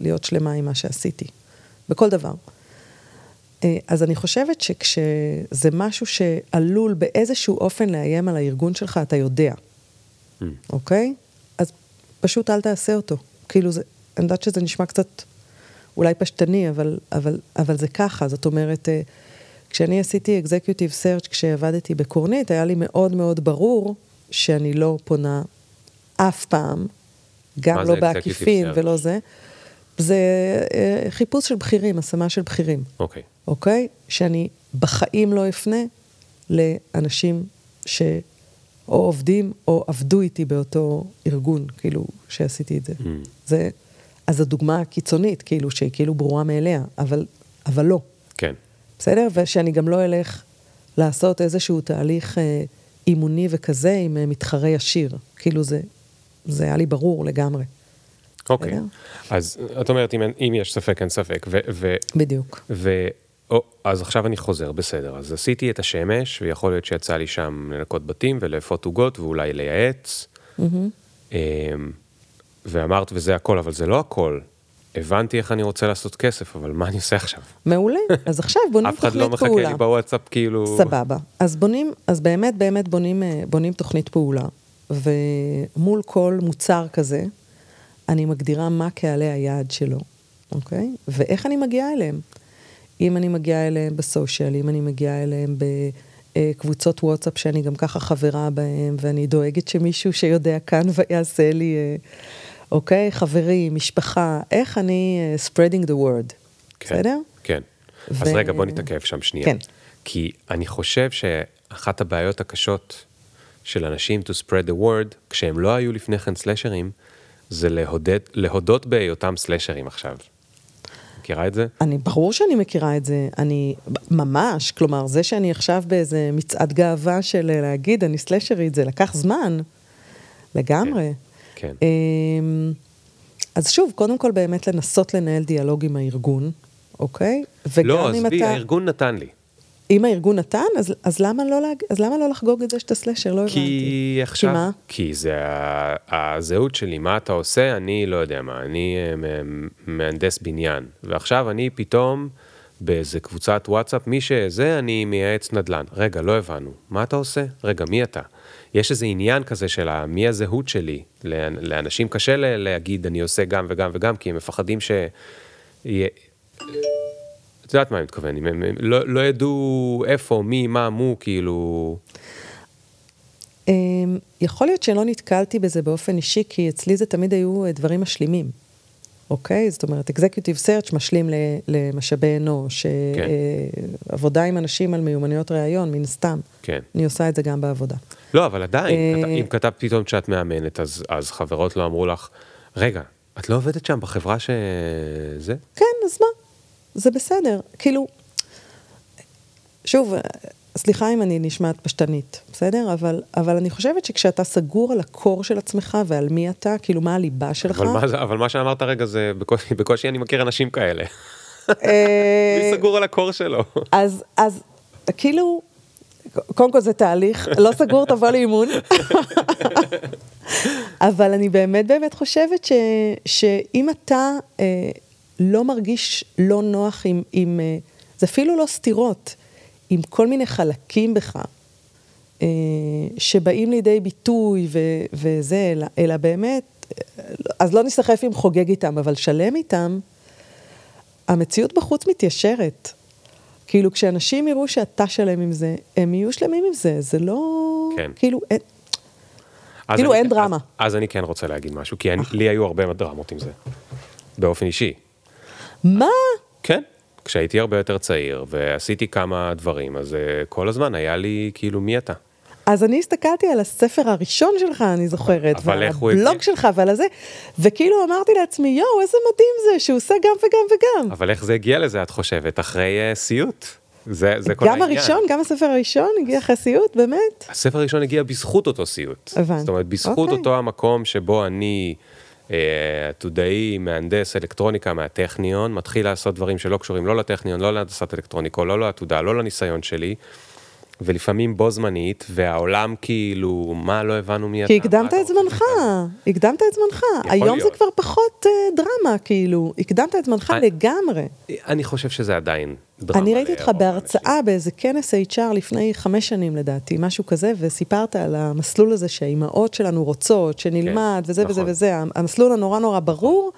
ולהיות שלמה עם מה שעשיתי, בכל דבר. אה, אז אני חושבת שכשזה משהו שעלול באיזשהו אופן לאיים על הארגון שלך, אתה יודע, mm. אוקיי? אז פשוט אל תעשה אותו. כאילו, זה, אני יודעת שזה נשמע קצת אולי פשטני, אבל, אבל, אבל זה ככה. זאת אומרת, אה, כשאני עשיתי אקזקיוטיב סרצ' כשעבדתי בקורנית, היה לי מאוד מאוד ברור שאני לא פונה אף פעם, גם לא בעקיפין ולא זה. זה אה, חיפוש של בכירים, השמה של בכירים. אוקיי. Okay. אוקיי? שאני בחיים לא אפנה לאנשים ש... או עובדים או עבדו איתי באותו ארגון, כאילו, שעשיתי את זה. Mm. זה, אז זו דוגמה קיצונית, כאילו, שהיא כאילו ברורה מאליה, אבל, אבל לא. בסדר? ושאני גם לא אלך לעשות איזשהו תהליך אה, אימוני וכזה עם אה, מתחרה ישיר. כאילו, זה, זה היה לי ברור לגמרי. אוקיי. אז את אומרת, אם, אם יש ספק, אין ספק. ו, ו, בדיוק. ו, או, אז עכשיו אני חוזר, בסדר. אז עשיתי את השמש, ויכול להיות שיצא לי שם לנקות בתים ולאפות עוגות ואולי לייעץ. Mm-hmm. ואמרת, וזה הכל, אבל זה לא הכל. הבנתי איך אני רוצה לעשות כסף, אבל מה אני עושה עכשיו? מעולה, אז עכשיו בונים תוכנית פעולה. אף אחד לא מחכה לי בוואטסאפ כאילו... סבבה. אז בונים, אז באמת באמת בונים, אה, בונים תוכנית פעולה, ומול כל מוצר כזה, אני מגדירה מה קהלי היעד שלו, אוקיי? ואיך אני מגיעה אליהם. אם אני מגיעה אליהם בסושיאל, אם אני מגיעה אליהם בקבוצות וואטסאפ שאני גם ככה חברה בהם, ואני דואגת שמישהו שיודע כאן ויעשה לי, אה, אוקיי, חברים, משפחה, איך אני uh, spreading the word, כן, בסדר? כן. ו... אז רגע, בוא נתעכב שם שנייה. כן. כי אני חושב שאחת הבעיות הקשות של אנשים to spread the word, כשהם לא היו לפני כן סלשרים, זה להודד, להודות בהיותם סלשרים עכשיו. מכירה את זה? אני, ברור שאני מכירה את זה, אני ממש, כלומר, זה שאני עכשיו באיזה מצעד גאווה של להגיד, אני סלשרית, זה לקח זמן, לגמרי. כן. כן. אז שוב, קודם כל באמת לנסות לנהל דיאלוג עם הארגון, אוקיי? לא, עזבי, אתה... הארגון נתן לי. אם הארגון נתן, אז, אז, למה לא להג... אז למה לא לחגוג את זה שאתה סלשר? לא הבנתי. כי עכשיו, כי מה? כי זה הזהות שלי, מה אתה עושה, אני לא יודע מה, אני אה, מהנדס בניין, ועכשיו אני פתאום באיזה קבוצת וואטסאפ, מי שזה, אני מייעץ נדל"ן. רגע, לא הבנו, מה אתה עושה? רגע, מי אתה? יש איזה עניין כזה של מי הזהות שלי. לאנשים קשה להגיד, אני עושה גם וגם וגם, כי הם מפחדים ש... את יודעת מה אני מתכוון, הם, הם לא, לא ידעו איפה, מי, מה, מו, כאילו... אמ, יכול להיות שלא נתקלתי בזה באופן אישי, כי אצלי זה תמיד היו אה, דברים משלימים, אוקיי? זאת אומרת, Executive Search משלים למשאבי אנוש, אה, כן. עבודה עם אנשים על מיומנויות ראיון, מן הסתם. כן. אני עושה את זה גם בעבודה. לא, אבל עדיין, אם כתבת פתאום שאת מאמנת, אז, אז חברות לא אמרו לך, רגע, את לא עובדת שם בחברה שזה? כן, אז מה? זה בסדר. כאילו, שוב, סליחה אם אני נשמעת פשטנית, בסדר? אבל, אבל אני חושבת שכשאתה סגור על הקור של עצמך ועל מי אתה, כאילו מה הליבה שלך... אבל מה, אבל מה שאמרת רגע זה, בקושי, בקושי אני מכיר אנשים כאלה. אה, מי סגור על הקור שלו? אז, אז כאילו, קודם כל זה תהליך, לא סגור, תבוא לאימון. אבל אני באמת באמת חושבת ש, שאם אתה... אה, לא מרגיש לא נוח עם, עם אה, זה אפילו לא סתירות, עם כל מיני חלקים בך, אה, שבאים לידי ביטוי ו, וזה, אלא, אלא באמת, אז לא נסחף אם חוגג איתם, אבל שלם איתם, המציאות בחוץ מתיישרת. כאילו, כשאנשים יראו שאתה שלם עם זה, הם יהיו שלמים עם זה, זה לא... כן. כאילו, אין... כאילו אני, אין דרמה. אז, אז אני כן רוצה להגיד משהו, כי אני, לי היו הרבה דרמות עם זה, באופן אישי. מה? כן, כשהייתי הרבה יותר צעיר ועשיתי כמה דברים, אז uh, כל הזמן היה לי כאילו מי אתה. אז אני הסתכלתי על הספר הראשון שלך, אני זוכרת, ועל הבלוג? שלך ועל הזה, וכאילו אמרתי לעצמי, יואו, איזה מדהים זה, שהוא עושה גם וגם וגם. אבל איך זה הגיע לזה, את חושבת? אחרי uh, סיוט. זה, זה כל גם העניין. הראשון, גם הספר הראשון הגיע אחרי סיוט, באמת? הספר הראשון הגיע בזכות אותו סיוט. הבנתי. זאת אומרת, בזכות אוקיי. אותו המקום שבו אני, אה, עתודאי, מהנדס אלקטרוניקה מהטכניון, מתחיל לעשות דברים שלא קשורים לא לטכניון, לא להנדסת אלקטרוניקה, לא לעתודה, לא לניסיון שלי, ולפעמים בו זמנית, והעולם כאילו, מה, לא הבנו מי אתה. כי הקדמת את זמנך? הקדמת את זמנך. היום זה. כבר פחות אה, דרמה, כאילו, הקדמת את זמנך לגמרי. אני חושב שזה עדיין דרמה. אני ראיתי אותך בהרצאה באיזה כנס HR לפני חמש שנים לדעתי, משהו כזה, וסיפרת על המסלול הזה שהאימהות שלנו רוצות, שנלמד, וזה וזה נכון. וזה, המסלול הנורא נורא ברור,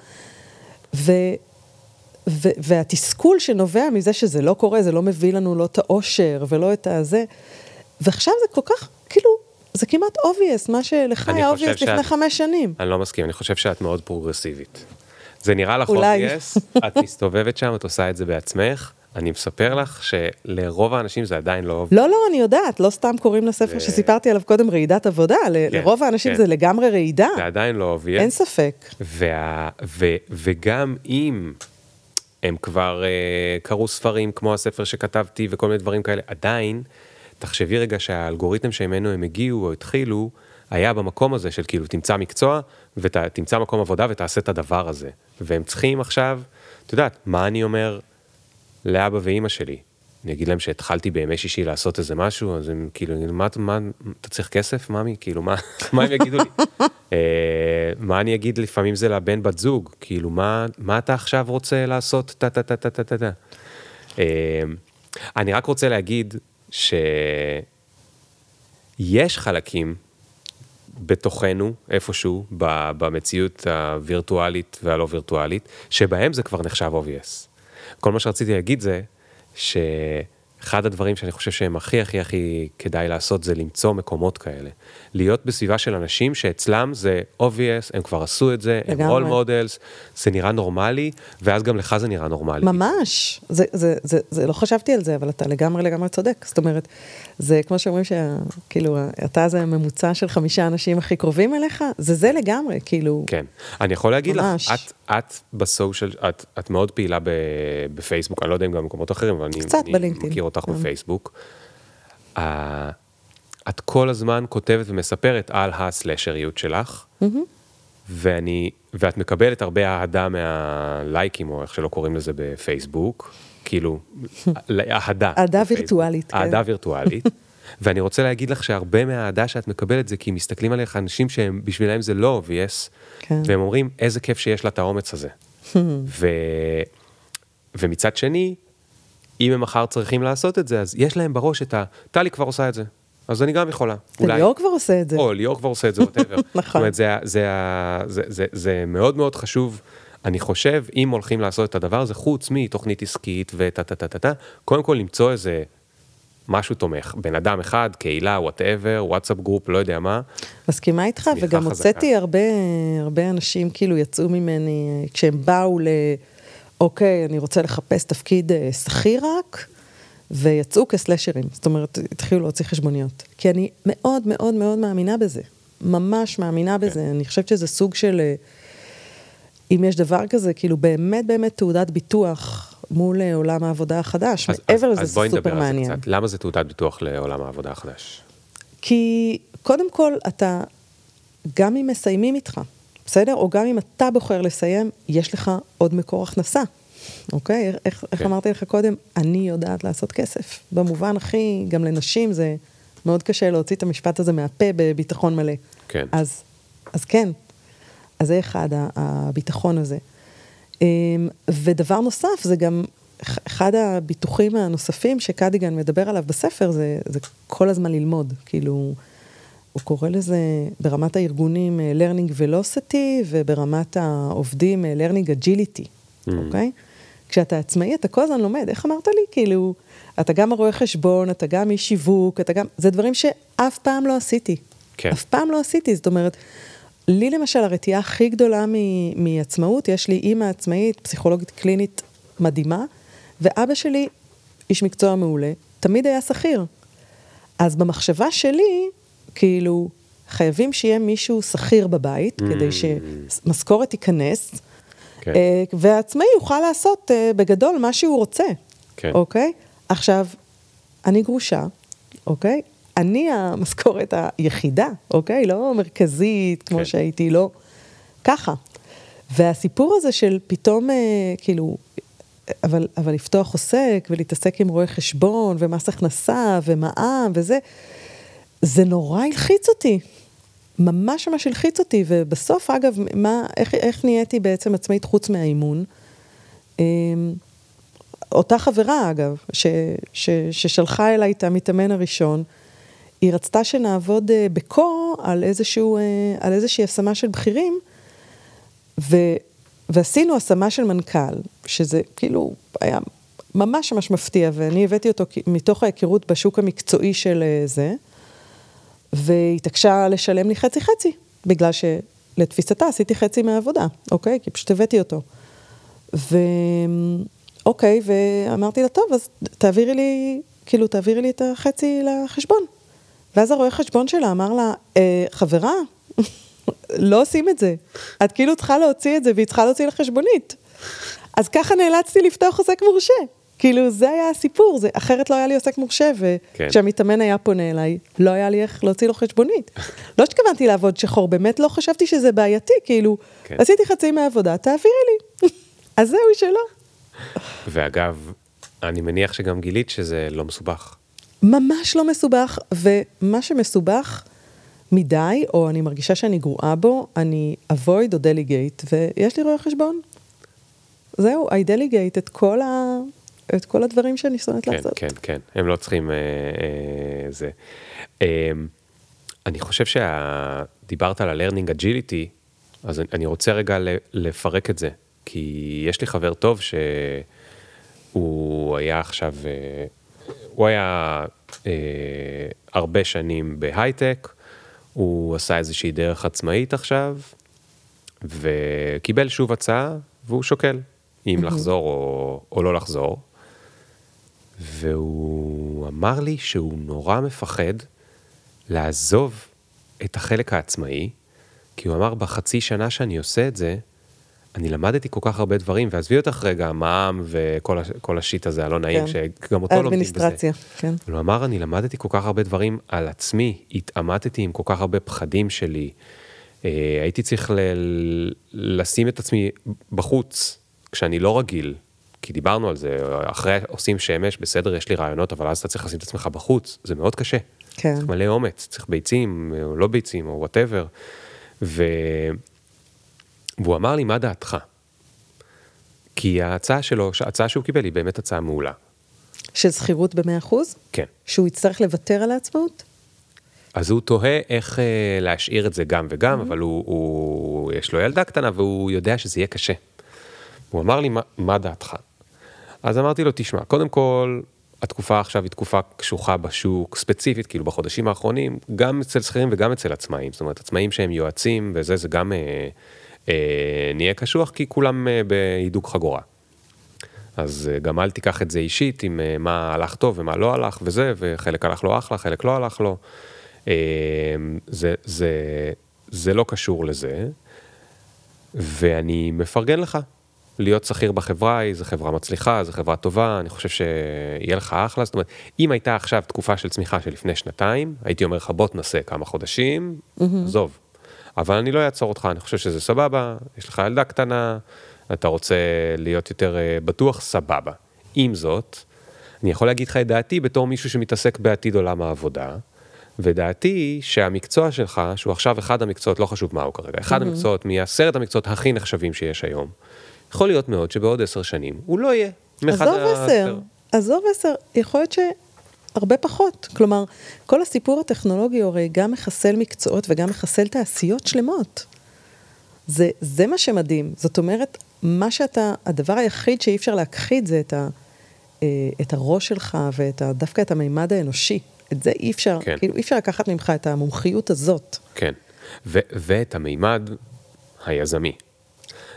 ו... ו- והתסכול שנובע מזה שזה לא קורה, זה לא מביא לנו לא את האושר ולא את הזה. ועכשיו זה כל כך, כאילו, זה כמעט obvious, מה שלך היה obvious לפני שאת- חמש שנים. אני לא מסכים, אני חושב שאת מאוד פרוגרסיבית. זה נראה לך obvious, את מסתובבת שם, את עושה את זה בעצמך. אני מספר לך שלרוב האנשים זה עדיין לא... לא, לא, אני יודעת, לא סתם קוראים לספר זה- שסיפרתי עליו קודם רעידת עבודה, ל- כן, לרוב האנשים כן. זה לגמרי רעידה, זה עדיין לא obvious. אין ספק. וה, ו, וגם אם הם כבר uh, קראו ספרים כמו הספר שכתבתי וכל מיני דברים כאלה, עדיין, תחשבי רגע שהאלגוריתם שממנו הם הגיעו או התחילו, היה במקום הזה של כאילו תמצא מקצוע ותמצא מקום עבודה ותעשה את הדבר הזה. והם צריכים עכשיו, את יודעת, מה אני אומר לאבא ואימא שלי? אני אגיד להם שהתחלתי בימי שישי לעשות איזה משהו, אז הם כאילו, מה, מה, אתה צריך כסף, ממי? כאילו, מה, מה הם יגידו לי? אה, מה אני אגיד לפעמים זה לבן בת זוג, כאילו, מה, מה אתה עכשיו רוצה לעשות? טה טה טה טה טה טה טה. אה, אני רק רוצה להגיד שיש חלקים בתוכנו, איפשהו, במציאות הווירטואלית והלא וירטואלית, שבהם זה כבר נחשב obvious. כל מה שרציתי להגיד זה, שאחד הדברים שאני חושב שהם הכי הכי הכי כדאי לעשות זה למצוא מקומות כאלה. להיות בסביבה של אנשים שאצלם זה obvious, הם כבר עשו את זה, הם לגמרי. role models, זה נראה נורמלי, ואז גם לך זה נראה נורמלי. ממש, זה, זה, זה, זה, לא חשבתי על זה, אבל אתה לגמרי לגמרי צודק. זאת אומרת, זה כמו שאומרים שכאילו, אתה זה הממוצע של חמישה אנשים הכי קרובים אליך, זה זה לגמרי, כאילו, כן. אני יכול להגיד ממש. לך, את, את בסושיאל, את, את מאוד פעילה ב, בפייסבוק, אני לא יודע אם גם במקומות אחרים, אבל אני, אני בלינקדאין. מכיר אותך כן. בפייסבוק. Uh, את כל הזמן כותבת ומספרת על הסלשריות שלך, ואני, ואת מקבלת הרבה אהדה מהלייקים, או איך שלא קוראים לזה בפייסבוק, כאילו, אהדה. אהדה. וירטואלית, כן. אהדה וירטואלית. ואני רוצה להגיד לך שהרבה מהאהדה שאת מקבלת זה כי מסתכלים עליך אנשים שהם, בשבילם זה לא obvious, כן. והם אומרים, איזה כיף שיש לה את האומץ הזה. ו... ומצד שני, אם הם מחר צריכים לעשות את זה, אז יש להם בראש את ה... טלי כבר עושה את זה, אז אני גם יכולה. ליאור כבר עושה את זה. או ליאור כבר עושה את זה. זאת נכון. אומרת, זה, זה, זה, זה, זה מאוד מאוד חשוב. אני חושב, אם הולכים לעשות את הדבר הזה, חוץ מתוכנית עסקית וטה טה טה טה טה, קודם כל למצוא איזה משהו תומך, בן אדם אחד, קהילה, whatever, WhatsApp group, לא יודע מה. מסכימה איתך, וגם. הוצאתי הרבה, הרבה אנשים כאילו יצאו ממני, כשהם באו ל... אוקיי, אני רוצה לחפש תפקיד אה, שכיר רק, ויצאו כסלשרים, זאת אומרת, התחילו להוציא חשבוניות. כי אני מאוד מאוד מאוד מאמינה בזה, ממש מאמינה כן. בזה, אני חושבת שזה סוג של, אה, אם יש דבר כזה, כאילו באמת באמת תעודת ביטוח מול אה, עולם העבודה החדש, אז, מעבר אז, לזה אז זה בואי נדבר סופר על זה מעניין. קצת. למה זה תעודת ביטוח לעולם העבודה החדש? כי קודם כל, אתה, גם אם מסיימים איתך, בסדר? או גם אם אתה בוחר לסיים, יש לך עוד מקור הכנסה, אוקיי? איך, איך, איך כן. אמרתי לך קודם? אני יודעת לעשות כסף. במובן הכי, גם לנשים זה מאוד קשה להוציא את המשפט הזה מהפה בביטחון מלא. כן. אז, אז כן, אז זה אחד, הביטחון הזה. אמ, ודבר נוסף, זה גם אח- אחד הביטוחים הנוספים שקדיגן מדבר עליו בספר, זה, זה כל הזמן ללמוד. כאילו, הוא קורא לזה ברמת הארגונים אה, learning velocity, וברמת העובדים אה, learning agility, אוקיי? כשאתה עצמאי, אתה כל הזמן לומד, איך אמרת לי? כאילו, אתה גם רואה חשבון, אתה גם איש שיווק, אתה גם... זה דברים שאף פעם לא עשיתי. כן. אף פעם לא עשיתי, זאת אומרת, לי למשל הרתיעה הכי גדולה מ- מעצמאות, יש לי אימא עצמאית, פסיכולוגית קלינית מדהימה, ואבא שלי, איש מקצוע מעולה, תמיד היה שכיר. אז במחשבה שלי, כאילו, חייבים שיהיה מישהו שכיר בבית, כדי שמשכורת תיכנס, כן. אה, והעצמאי יוכל לעשות אה, בגדול מה שהוא רוצה, כן. אוקיי? עכשיו, אני גרושה, אוקיי? אני המשכורת היחידה, אוקיי? לא מרכזית כמו כן. שהייתי, לא... ככה. והסיפור הזה של פתאום, אה, כאילו, אבל, אבל לפתוח עוסק ולהתעסק עם רואה חשבון ומס הכנסה ומע"מ וזה, זה נורא הלחיץ אותי. ממש ממש הלחיץ אותי, ובסוף, אגב, מה, איך, איך נהייתי בעצם עצמאית חוץ מהאימון? אמ, אותה חברה, אגב, ש, ש, ששלחה אליי את המתאמן הראשון, היא רצתה שנעבוד אה, בקור על, איזשהו, אה, על איזושהי השמה של בכירים, ו, ועשינו השמה של מנכ"ל, שזה כאילו היה ממש ממש מפתיע, ואני הבאתי אותו מתוך ההיכרות בשוק המקצועי של אה, זה, והיא התעקשה לשלם לי חצי חצי, בגלל שלתפיסתה עשיתי חצי מהעבודה, אוקיי? כי פשוט הבאתי אותו. ו... אוקיי, ואמרתי לה, טוב, אז תעבירי לי, כאילו, תעבירי לי את החצי לחשבון. ואז הרואה חשבון שלה אמר לה, אה, חברה, לא עושים את זה. את כאילו צריכה להוציא את זה, והיא צריכה להוציא לחשבונית. אז ככה נאלצתי לפתוח עוסק מורשה. כאילו, זה היה הסיפור, זה, אחרת לא היה לי עוסק מורשה, כן. וכשהמתאמן היה פונה אליי, לא היה לי איך להוציא לו חשבונית. לא שהתכוונתי לעבוד שחור, באמת לא חשבתי שזה בעייתי, כאילו, כן. עשיתי חצי מהעבודה, תעבירי לי. אז זהו, שלא. ואגב, אני מניח שגם גילית שזה לא מסובך. ממש לא מסובך, ומה שמסובך מדי, או אני מרגישה שאני גרועה בו, אני avoid או delegate, ויש לי רואה חשבון. זהו, I delegate את כל, ה... את כל הדברים שאני שונאת כן, לעשות. כן, כן, הם לא צריכים אה, אה, זה. אה, אני חושב שדיברת על ה-learning agility, אז אני- אני רוצה רגע לפרק את זה, כי יש לי חבר טוב שהוא היה עכשיו, אה, הוא היה אה, הרבה שנים בהייטק, הוא עשה איזושהי דרך עצמאית עכשיו, וקיבל שוב הצעה, והוא שוקל אם לחזור או, או לא לחזור. והוא אמר לי שהוא נורא מפחד לעזוב את החלק העצמאי, כי הוא אמר, בחצי שנה שאני עושה את זה, אני למדתי כל כך הרבה דברים, ועזבי אותך רגע, מע"מ וכל הש- כל השיט הזה הלא נעים, כן. שגם אותו לומדים בזה. אדמיניסטרציה, כן. אבל הוא אמר, אני למדתי כל כך הרבה דברים על עצמי, התעמתתי עם כל כך הרבה פחדים שלי, אה, הייתי צריך ל- לשים את עצמי בחוץ, כשאני לא רגיל, כי דיברנו על זה, אחרי עושים שמש, בסדר, יש לי רעיונות, אבל אז אתה צריך לשים את עצמך בחוץ, זה מאוד קשה. כן. צריך מלא אומץ, צריך ביצים, או לא ביצים, או וואטאבר. ו... והוא אמר לי, מה דעתך? כי ההצעה שלו, ההצעה שהוא קיבל היא באמת הצעה מעולה. של שכירות ב-100%? כן. שהוא יצטרך לוותר על העצמאות? אז הוא תוהה איך אה, להשאיר את זה גם וגם, אבל הוא, הוא, יש לו ילדה קטנה והוא יודע שזה יהיה קשה. הוא אמר לי, מה, מה דעתך? אז אמרתי לו, תשמע, קודם כל, התקופה עכשיו היא תקופה קשוחה בשוק, ספציפית, כאילו בחודשים האחרונים, גם אצל שכירים וגם אצל עצמאים. זאת אומרת, עצמאים שהם יועצים וזה, זה גם אה, נהיה קשוח, כי כולם אה, בהידוק חגורה. אז אה, גם אל תיקח את זה אישית עם אה, מה הלך טוב ומה לא הלך וזה, וחלק הלך לו אחלה, חלק לא הלך לו. אה, זה, זה, זה לא קשור לזה, ואני מפרגן לך. להיות שכיר בחברה זו חברה מצליחה, זו חברה טובה, אני חושב שיהיה לך אחלה, זאת אומרת, אם הייתה עכשיו תקופה של צמיחה של לפני שנתיים, הייתי אומר לך בוא תנסה כמה חודשים, עזוב. אבל אני לא אעצור אותך, אני חושב שזה סבבה, יש לך ילדה קטנה, אתה רוצה להיות יותר אה, בטוח, סבבה. עם זאת, אני יכול להגיד לך את דעתי בתור מישהו שמתעסק בעתיד עולם העבודה, ודעתי היא שהמקצוע שלך, שהוא עכשיו אחד המקצועות, לא חשוב מהו כרגע, אחד המקצועות מעשרת המקצועות הכי נחשבים שיש היום, יכול להיות מאוד שבעוד עשר שנים הוא לא יהיה. עזוב עשר, עזוב עשר, יכול להיות שהרבה פחות. כלומר, כל הסיפור הטכנולוגי הרי גם מחסל מקצועות וגם מחסל תעשיות שלמות. זה, זה מה שמדהים. זאת אומרת, מה שאתה, הדבר היחיד שאי אפשר להכחיד זה את, ה, אה, את הראש שלך ואת ה, דווקא את המימד האנושי. את זה אי אפשר, כן. כאילו אי אפשר לקחת ממך את המומחיות הזאת. כן, ו- ואת המימד היזמי.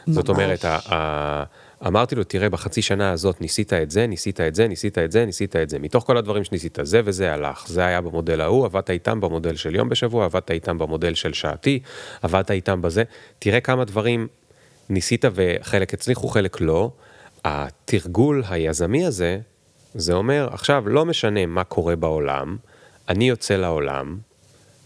זאת ממש. אומרת, ה- ה- אמרתי לו, תראה, בחצי שנה הזאת ניסית את זה, ניסית את זה, ניסית את זה, ניסית את זה. מתוך כל הדברים שניסית, זה וזה הלך. זה היה במודל ההוא, עבדת איתם במודל של יום בשבוע, עבדת איתם במודל של שעתי, עבדת איתם בזה. תראה כמה דברים ניסית וחלק הצליחו, חלק לא. התרגול היזמי הזה, זה אומר, עכשיו, לא משנה מה קורה בעולם, אני יוצא לעולם,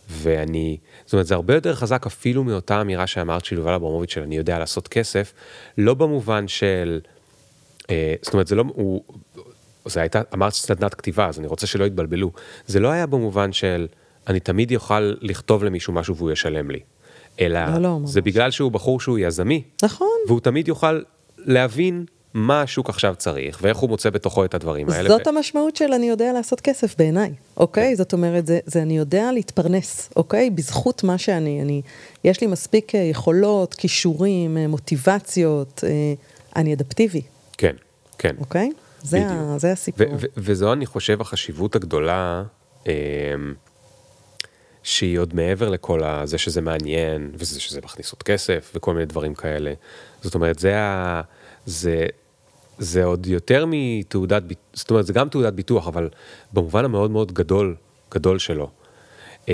ואני, זאת אומרת, זה הרבה יותר חזק אפילו מאותה אמירה שאמרת של יובל אברמוביץ' של אני יודע לעשות כסף, לא במובן של, אה, זאת אומרת, זה לא, הוא, זה הייתה, אמרת סדנת כתיבה, אז אני רוצה שלא יתבלבלו, זה לא היה במובן של אני תמיד יוכל לכתוב למישהו משהו והוא ישלם לי, אלא לא, לא, זה בגלל שהוא בחור שהוא יזמי, נכון. והוא תמיד יוכל להבין מה השוק עכשיו צריך, ואיך הוא מוצא בתוכו את הדברים האלה. זאת ו... המשמעות של אני יודע לעשות כסף בעיניי, אוקיי? זאת אומרת, זה, זה אני יודע להתפרנס, אוקיי? בזכות מה שאני, אני, יש לי מספיק אה, יכולות, כישורים, אה, מוטיבציות, אה, אני אדפטיבי, כן, כן. אוקיי? זה. ה, זה הסיפור. ו- ו- וזו אני חושב החשיבות הגדולה, אמ, שהיא עוד מעבר לכל ה- זה שזה מעניין, וזה שזה מכניס עוד כסף, וכל מיני דברים כאלה. זאת אומרת, זה ה... זה... זה עוד יותר מתעודת, זאת אומרת, זה גם תעודת ביטוח, אבל במובן המאוד מאוד גדול, גדול שלו. אמ,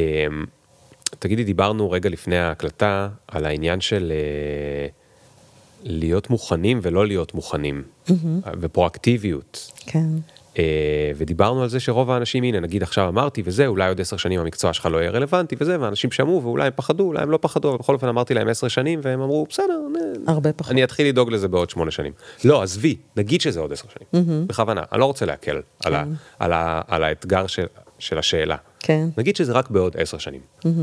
תגידי, דיברנו רגע לפני ההקלטה על העניין של אה, להיות מוכנים ולא להיות מוכנים, ופרואקטיביות. כן. אה, ודיברנו על זה שרוב האנשים, הנה נגיד עכשיו אמרתי וזה, אולי עוד עשר שנים המקצוע שלך לא יהיה רלוונטי וזה, ואנשים שמעו ואולי הם פחדו, אולי הם לא פחדו, אבל בכל אופן אמרתי להם עשר שנים והם אמרו בסדר, הרבה פחות. אני אתחיל לדאוג לזה בעוד שמונה שנים. לא, עזבי, נגיד שזה עוד עשר שנים, בכוונה, אני לא רוצה להקל על, ה, על, ה, על האתגר של, של השאלה. כן. נגיד שזה רק בעוד עשר שנים,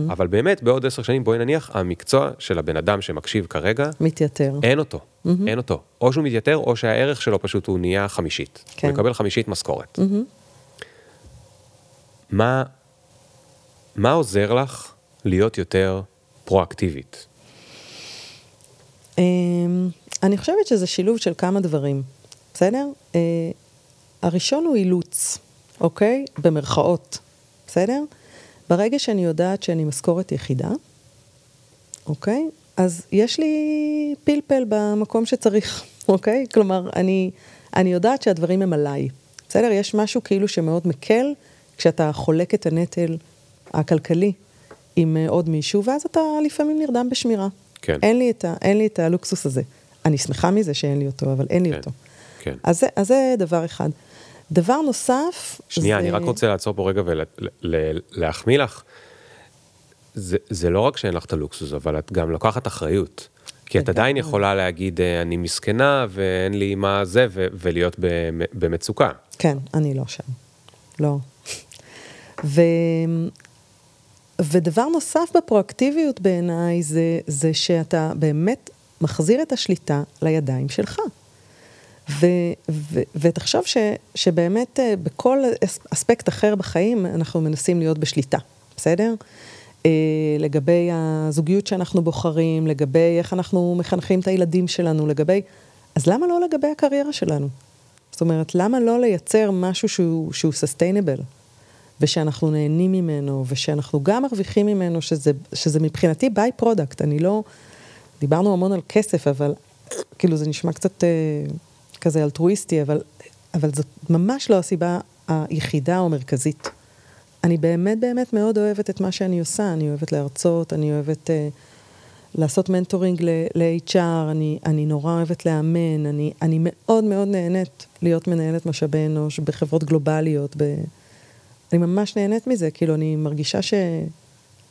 אבל באמת בעוד עשר שנים בואי נניח המקצוע של הבן אדם שמקשיב כרגע, מתייתר. אין אותו, אין אותו. או שהוא מתייתר, או שהערך שלו פשוט הוא נהיה חמישית. כן. הוא מקבל חמישית משכורת. מה, מה עוזר לך להיות יותר פרואקטיבית? אמ, אני חושבת שזה שילוב של כמה דברים, בסדר? אה, הראשון הוא אילוץ, אוקיי? במרכאות, בסדר? ברגע שאני יודעת שאני משכורת יחידה, אוקיי? אז יש לי פלפל במקום שצריך, אוקיי? כלומר, אני, אני יודעת שהדברים הם עליי, בסדר? יש משהו כאילו שמאוד מקל כשאתה חולק את הנטל הכלכלי עם אה, עוד מישהו, ואז אתה לפעמים נרדם בשמירה. כן. אין לי את, ה, אין לי את הלוקסוס הזה. אני שמחה מזה שאין לי אותו, אבל אין לי כן, אותו. כן. אז זה, אז זה דבר אחד. דבר נוסף, שנייה, זה... אני רק רוצה לעצור פה רגע ולהחמיא לך. זה, זה לא רק שאין לך את הלוקסוס, אבל את גם לוקחת אחריות. כי את עדיין. יכולה להגיד, אה, אני מסכנה ואין לי מה זה, ו- ולהיות במ- במצוקה. כן, אני לא שם. לא. ו... ודבר נוסף בפרואקטיביות בעיניי זה, זה שאתה באמת מחזיר את השליטה לידיים שלך. ותחשוב ש, שבאמת אה, בכל אס- אספקט אחר בחיים אנחנו מנסים להיות בשליטה, בסדר? אה, לגבי הזוגיות שאנחנו בוחרים, לגבי איך אנחנו מחנכים את הילדים שלנו, לגבי... אז למה לא לגבי הקריירה שלנו? זאת אומרת, למה לא לייצר משהו שהוא, שהוא sustainable, ושאנחנו נהנים ממנו, ושאנחנו גם מרוויחים ממנו, שזה, שזה מבחינתי by-product, אני לא... דיברנו המון על כסף, אבל כאילו זה נשמע קצת אה, כזה אלטרואיסטי, אבל, אבל זאת ממש לא הסיבה היחידה או המרכזית. אני באמת באמת מאוד אוהבת את מה שאני עושה, אני אוהבת להרצות, אני אוהבת אה, לעשות מנטורינג ל-HR, אני, אני נורא אוהבת לאמן, אני, אני מאוד מאוד נהנית להיות מנהלת משאבי אנוש בחברות גלובליות, ב... אני ממש נהנית מזה, כאילו אני מרגישה ש...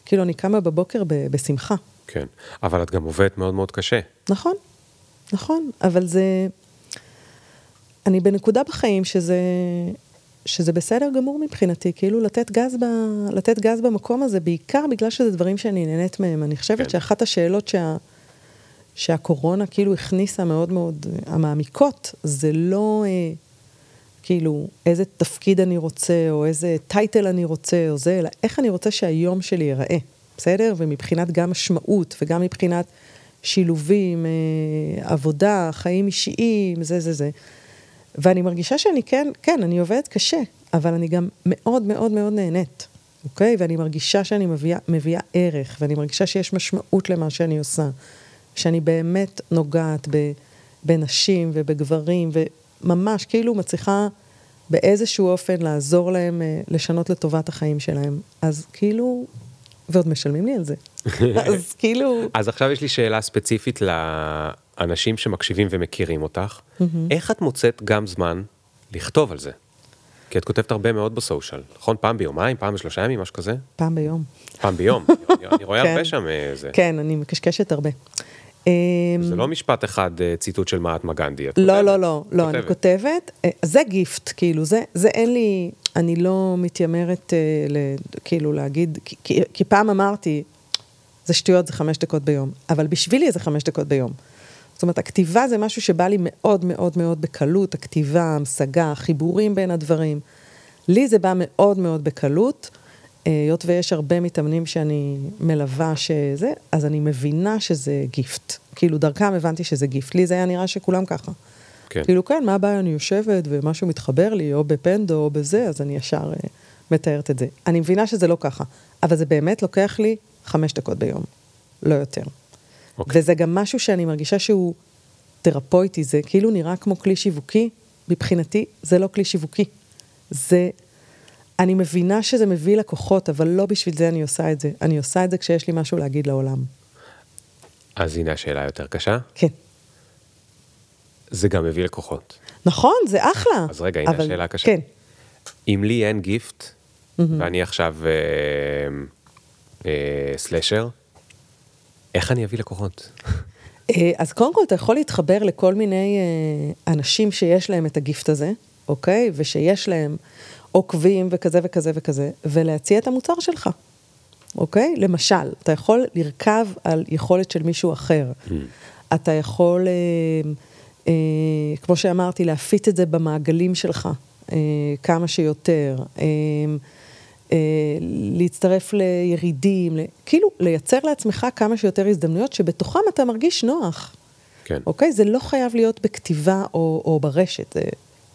כאילו אני קמה בבוקר ב, בשמחה. כן. אבל את גם עובדת מאוד מאוד קשה. נכון, נכון, אבל זה... אני בנקודה בחיים שזה, שזה בסדר גמור מבחינתי, כאילו לתת גז, ב, לתת גז במקום הזה, בעיקר בגלל שזה דברים שאני נהנית מהם. אני חושבת כן. שאחת השאלות שה, שהקורונה כאילו הכניסה מאוד מאוד, המעמיקות, זה לא אה, כאילו איזה תפקיד אני רוצה, או איזה טייטל אני רוצה, או זה, אלא איך אני רוצה שהיום שלי ייראה, בסדר? ומבחינת גם משמעות, וגם מבחינת שילובים, אה, עבודה, חיים אישיים, זה, זה, זה. ואני מרגישה שאני כן, כן, אני עובדת קשה, אבל אני גם מאוד מאוד מאוד נהנית, אוקיי? ואני מרגישה שאני מביאה, מביאה ערך, ואני מרגישה שיש משמעות למה שאני עושה, שאני באמת נוגעת ב, בנשים ובגברים, וממש כאילו מצליחה באיזשהו אופן לעזור להם אה, לשנות לטובת החיים שלהם. אז כאילו, ועוד משלמים לי על זה. אז כאילו... אז עכשיו יש לי שאלה ספציפית לאנשים שמקשיבים ומכירים אותך. איך את מוצאת גם זמן לכתוב על זה? כי את כותבת הרבה מאוד בסושיאל, נכון? פעם ביומיים, פעם בשלושה ימים, משהו כזה? פעם ביום. פעם ביום. אני- רואה כן. הרבה שם אה, זה. כן, אני מקשקשת הרבה. אמ, זה לא משפט אחד אה, ציטוט של מהטמה גנדי. את לא, כותבת. לא, לא, לא, אני כותבת. כותבת, אה, זה גיפט, כאילו, זה, זה אין לי, אני לא מתיימרת, אה, ל, כאילו, להגיד, כי, כי פעם אמרתי, זה שטויות, זה חמש דקות ביום, אבל בשבילי זה חמש דקות ביום. זאת אומרת, הכתיבה זה משהו שבא לי מאוד מאוד מאוד בקלות, הכתיבה, המשגה, חיבורים בין הדברים. לי זה בא מאוד מאוד בקלות, אה, היות ויש הרבה מתאמנים שאני מלווה שזה, אז אני מבינה שזה גיפט. כאילו, דרכם הבנתי שזה גיפט. לי זה היה נראה שכולם ככה. כן. כאילו, כן, מה הבעיה, אני יושבת ומשהו מתחבר לי, או בפנדו או בזה, אז אני ישר אה, מתארת את זה. אני מבינה שזה לא ככה, אבל זה באמת לוקח לי חמש דקות ביום, לא יותר. אוקיי. וזה גם משהו שאני מרגישה שהוא תרפויטי, זה כאילו נראה כמו כלי שיווקי, מבחינתי זה לא כלי שיווקי. זה, אני מבינה שזה מביא לקוחות, אבל לא בשביל זה אני עושה את זה. אני עושה את זה כשיש לי משהו להגיד לעולם. אז הנה השאלה היותר קשה. כן. זה גם מביא לקוחות. נכון, זה אחלה. אז רגע, הנה אבל- השאלה הקשה. כן. אם לי אין גיפט, ואני עכשיו אה, אה, סלשר, איך אני אביא לקוחות? אה, אז קודם כל, אתה יכול להתחבר לכל מיני אה, אנשים שיש להם את הגיפט הזה, אוקיי? ושיש להם עוקבים וכזה וכזה וכזה, ולהציע את המוצר שלך, אוקיי? למשל, אתה יכול לרכב על יכולת של מישהו אחר. אתה יכול, אה, אה, כמו שאמרתי, להפיץ את זה במעגלים שלך אה, כמה שיותר. אה, להצטרף לירידים, כאילו לייצר לעצמך כמה שיותר הזדמנויות שבתוכם אתה מרגיש נוח. כן. אוקיי? זה לא חייב להיות בכתיבה או, או ברשת, זה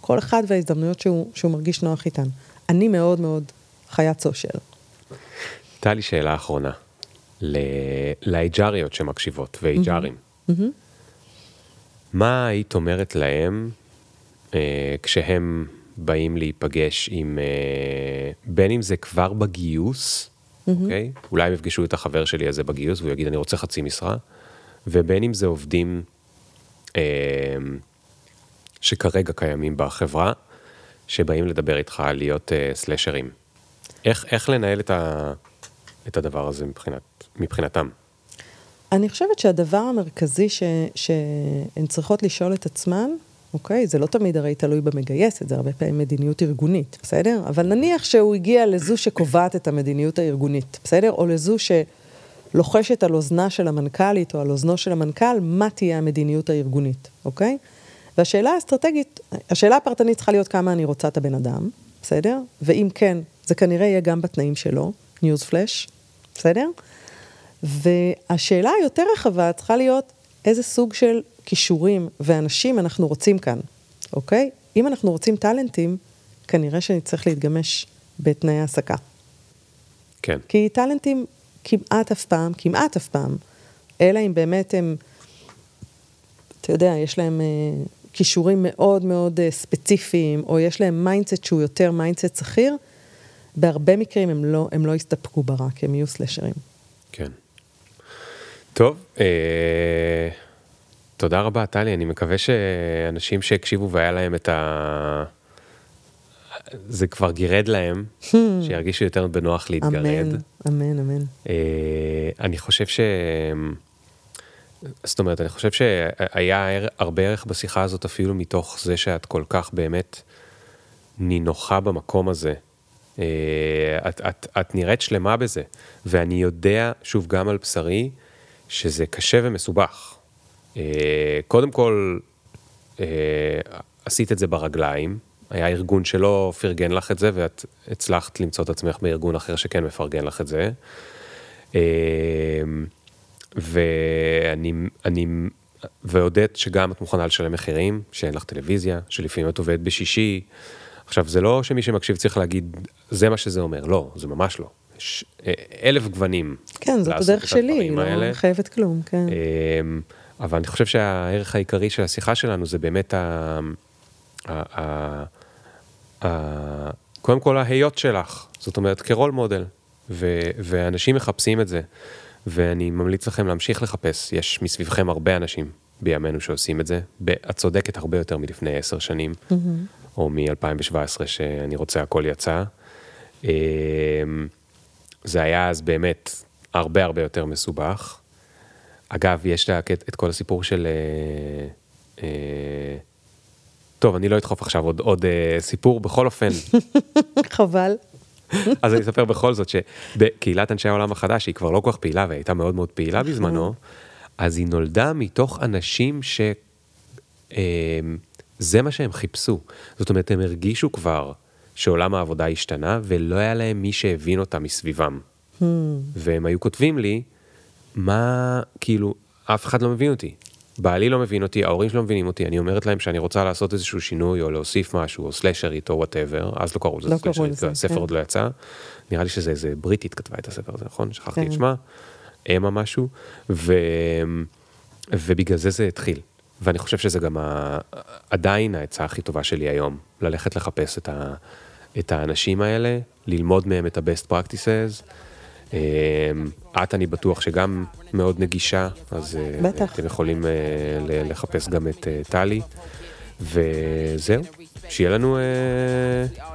כל אחד וההזדמנויות שהוא, שהוא מרגיש נוח איתן. אני מאוד מאוד חיית סושיאל. טלי, שאלה אחרונה. ל- ל-HRיות שמקשיבות, ו-HRים. מה היית אומרת להם אה, כשהם באים להיפגש עם, אה, בין אם זה כבר בגיוס, אוקיי? אולי הם יפגשו את החבר שלי הזה בגיוס והוא יגיד אני רוצה חצי משרה, ובין אם זה עובדים אה, שכרגע קיימים בחברה, שבאים לדבר איתך על להיות אה, סלשרים. איך, איך לנהל את, ה, את הדבר הזה מבחינת, מבחינתם? אני חושבת שהדבר המרכזי ש, שהן צריכות לשאול את עצמן, אוקיי? זה לא תמיד הרי תלוי במגייסת, זה הרבה פעמים מדיניות ארגונית, בסדר? אבל נניח שהוא הגיע לזו שקובעת את המדיניות הארגונית, בסדר? או לזו שלוחשת על אוזנה של המנכ"לית או על אוזנו של המנכ"ל, מה תהיה המדיניות הארגונית, אוקיי? והשאלה האסטרטגית, השאלה הפרטנית צריכה להיות כמה אני רוצה את הבן אדם, בסדר? ואם כן, זה כנראה יהיה גם בתנאים שלו, ניוז פלאש, בסדר? והשאלה היותר רחבה צריכה להיות איזה סוג של כישורים ואנשים אנחנו רוצים כאן, אוקיי? אם אנחנו רוצים טאלנטים, כנראה שנצטרך להתגמש בתנאי העסקה. כן. כי טאלנטים כמעט אף פעם, כמעט אף פעם, אלא אם באמת הם, אתה יודע, יש להם אה, כישורים מאוד מאוד אה, ספציפיים, או יש להם mindset שהוא יותר mindset שכיר, בהרבה מקרים הם לא, הם לא יסתפקו ברק, הם יהיו סלשרים. כן. טוב, אה, תודה רבה טלי, אני מקווה שאנשים שהקשיבו והיה להם את ה... זה כבר גירד להם, שירגישו יותר בנוח להתגרד. אמן, אמן, אמן. אה, אני חושב ש... זאת אומרת, אני חושב שהיה הרבה ערך בשיחה הזאת אפילו מתוך זה שאת כל כך באמת נינוחה במקום הזה. אה, את, את, את נראית שלמה בזה, ואני יודע, שוב, גם על בשרי, שזה קשה ומסובך. אה, קודם כל, אה, עשית את זה ברגליים, היה ארגון שלא פרגן לך את זה, ואת הצלחת למצוא את עצמך בארגון אחר שכן מפרגן לך את זה. אה, ואני, אני, והודית שגם את מוכנה לשלם מחירים, שאין לך טלוויזיה, שלפעמים את עובדת בשישי. עכשיו, זה לא שמי שמקשיב צריך להגיד, זה מה שזה אומר, לא, זה ממש לא. יש אה, אלף גוונים. כן, זאת הדרך שלי, הדברים לא האלה. חייבת כלום, כן. אמ, אבל אני חושב שהערך העיקרי של השיחה שלנו זה באמת ה... ה... ה... ה... קודם כל ההיות שלך, זאת אומרת כרול מודל, ו... ואנשים מחפשים את זה, ואני ממליץ לכם להמשיך לחפש, יש מסביבכם הרבה אנשים בימינו שעושים את זה, את צודקת הרבה יותר מלפני עשר שנים, mm-hmm. או מ-2017 שאני רוצה הכל יצא. זה היה אז באמת הרבה הרבה יותר מסובך. אגב, יש את כל הסיפור של... אה, אה, טוב, אני לא אדחוף עכשיו עוד, עוד אה, סיפור, בכל אופן. חבל. אז אני אספר בכל זאת שבקהילת אנשי העולם החדש, שהיא כבר לא כל כך פעילה והייתה מאוד מאוד פעילה בזמנו, אז היא נולדה מתוך אנשים שזה אה, מה שהם חיפשו. זאת אומרת, הם הרגישו כבר שעולם העבודה השתנה, ולא היה להם מי שהבין אותם מסביבם. Hmm. והם היו כותבים לי, מה, כאילו, אף אחד לא מבין אותי. בעלי לא מבין אותי, ההורים שלו מבינים אותי, אני אומרת להם שאני רוצה לעשות איזשהו שינוי או להוסיף משהו, או סלאשרית או וואטאבר, אז לא קראו לזה לא סלאשרית, הספר כן. עוד לא יצא. נראה לי שזה איזה בריטית כתבה את הספר הזה, נכון? שכחתי כן. את שמה, אמה משהו, ו... ובגלל זה זה התחיל. ואני חושב שזה גם ה... עדיין העצה הכי טובה שלי היום, ללכת לחפש את, ה... את האנשים האלה, ללמוד מהם את ה-best practices. אמ, את, אני בטוח שגם מאוד נגישה, אז אה, בטח. אתם יכולים אה, לחפש גם את אה, טלי. וזהו, שיהיה לנו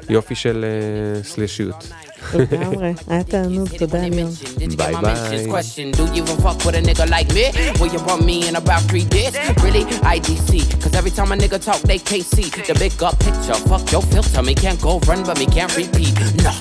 יופי של סלישיות. לגמרי, היה תענוג, תודה ליאור. ביי ביי. Cause every time a nigga talk, they can't see the big up picture. Fuck your filter, me can't go run, but me can't repeat. No.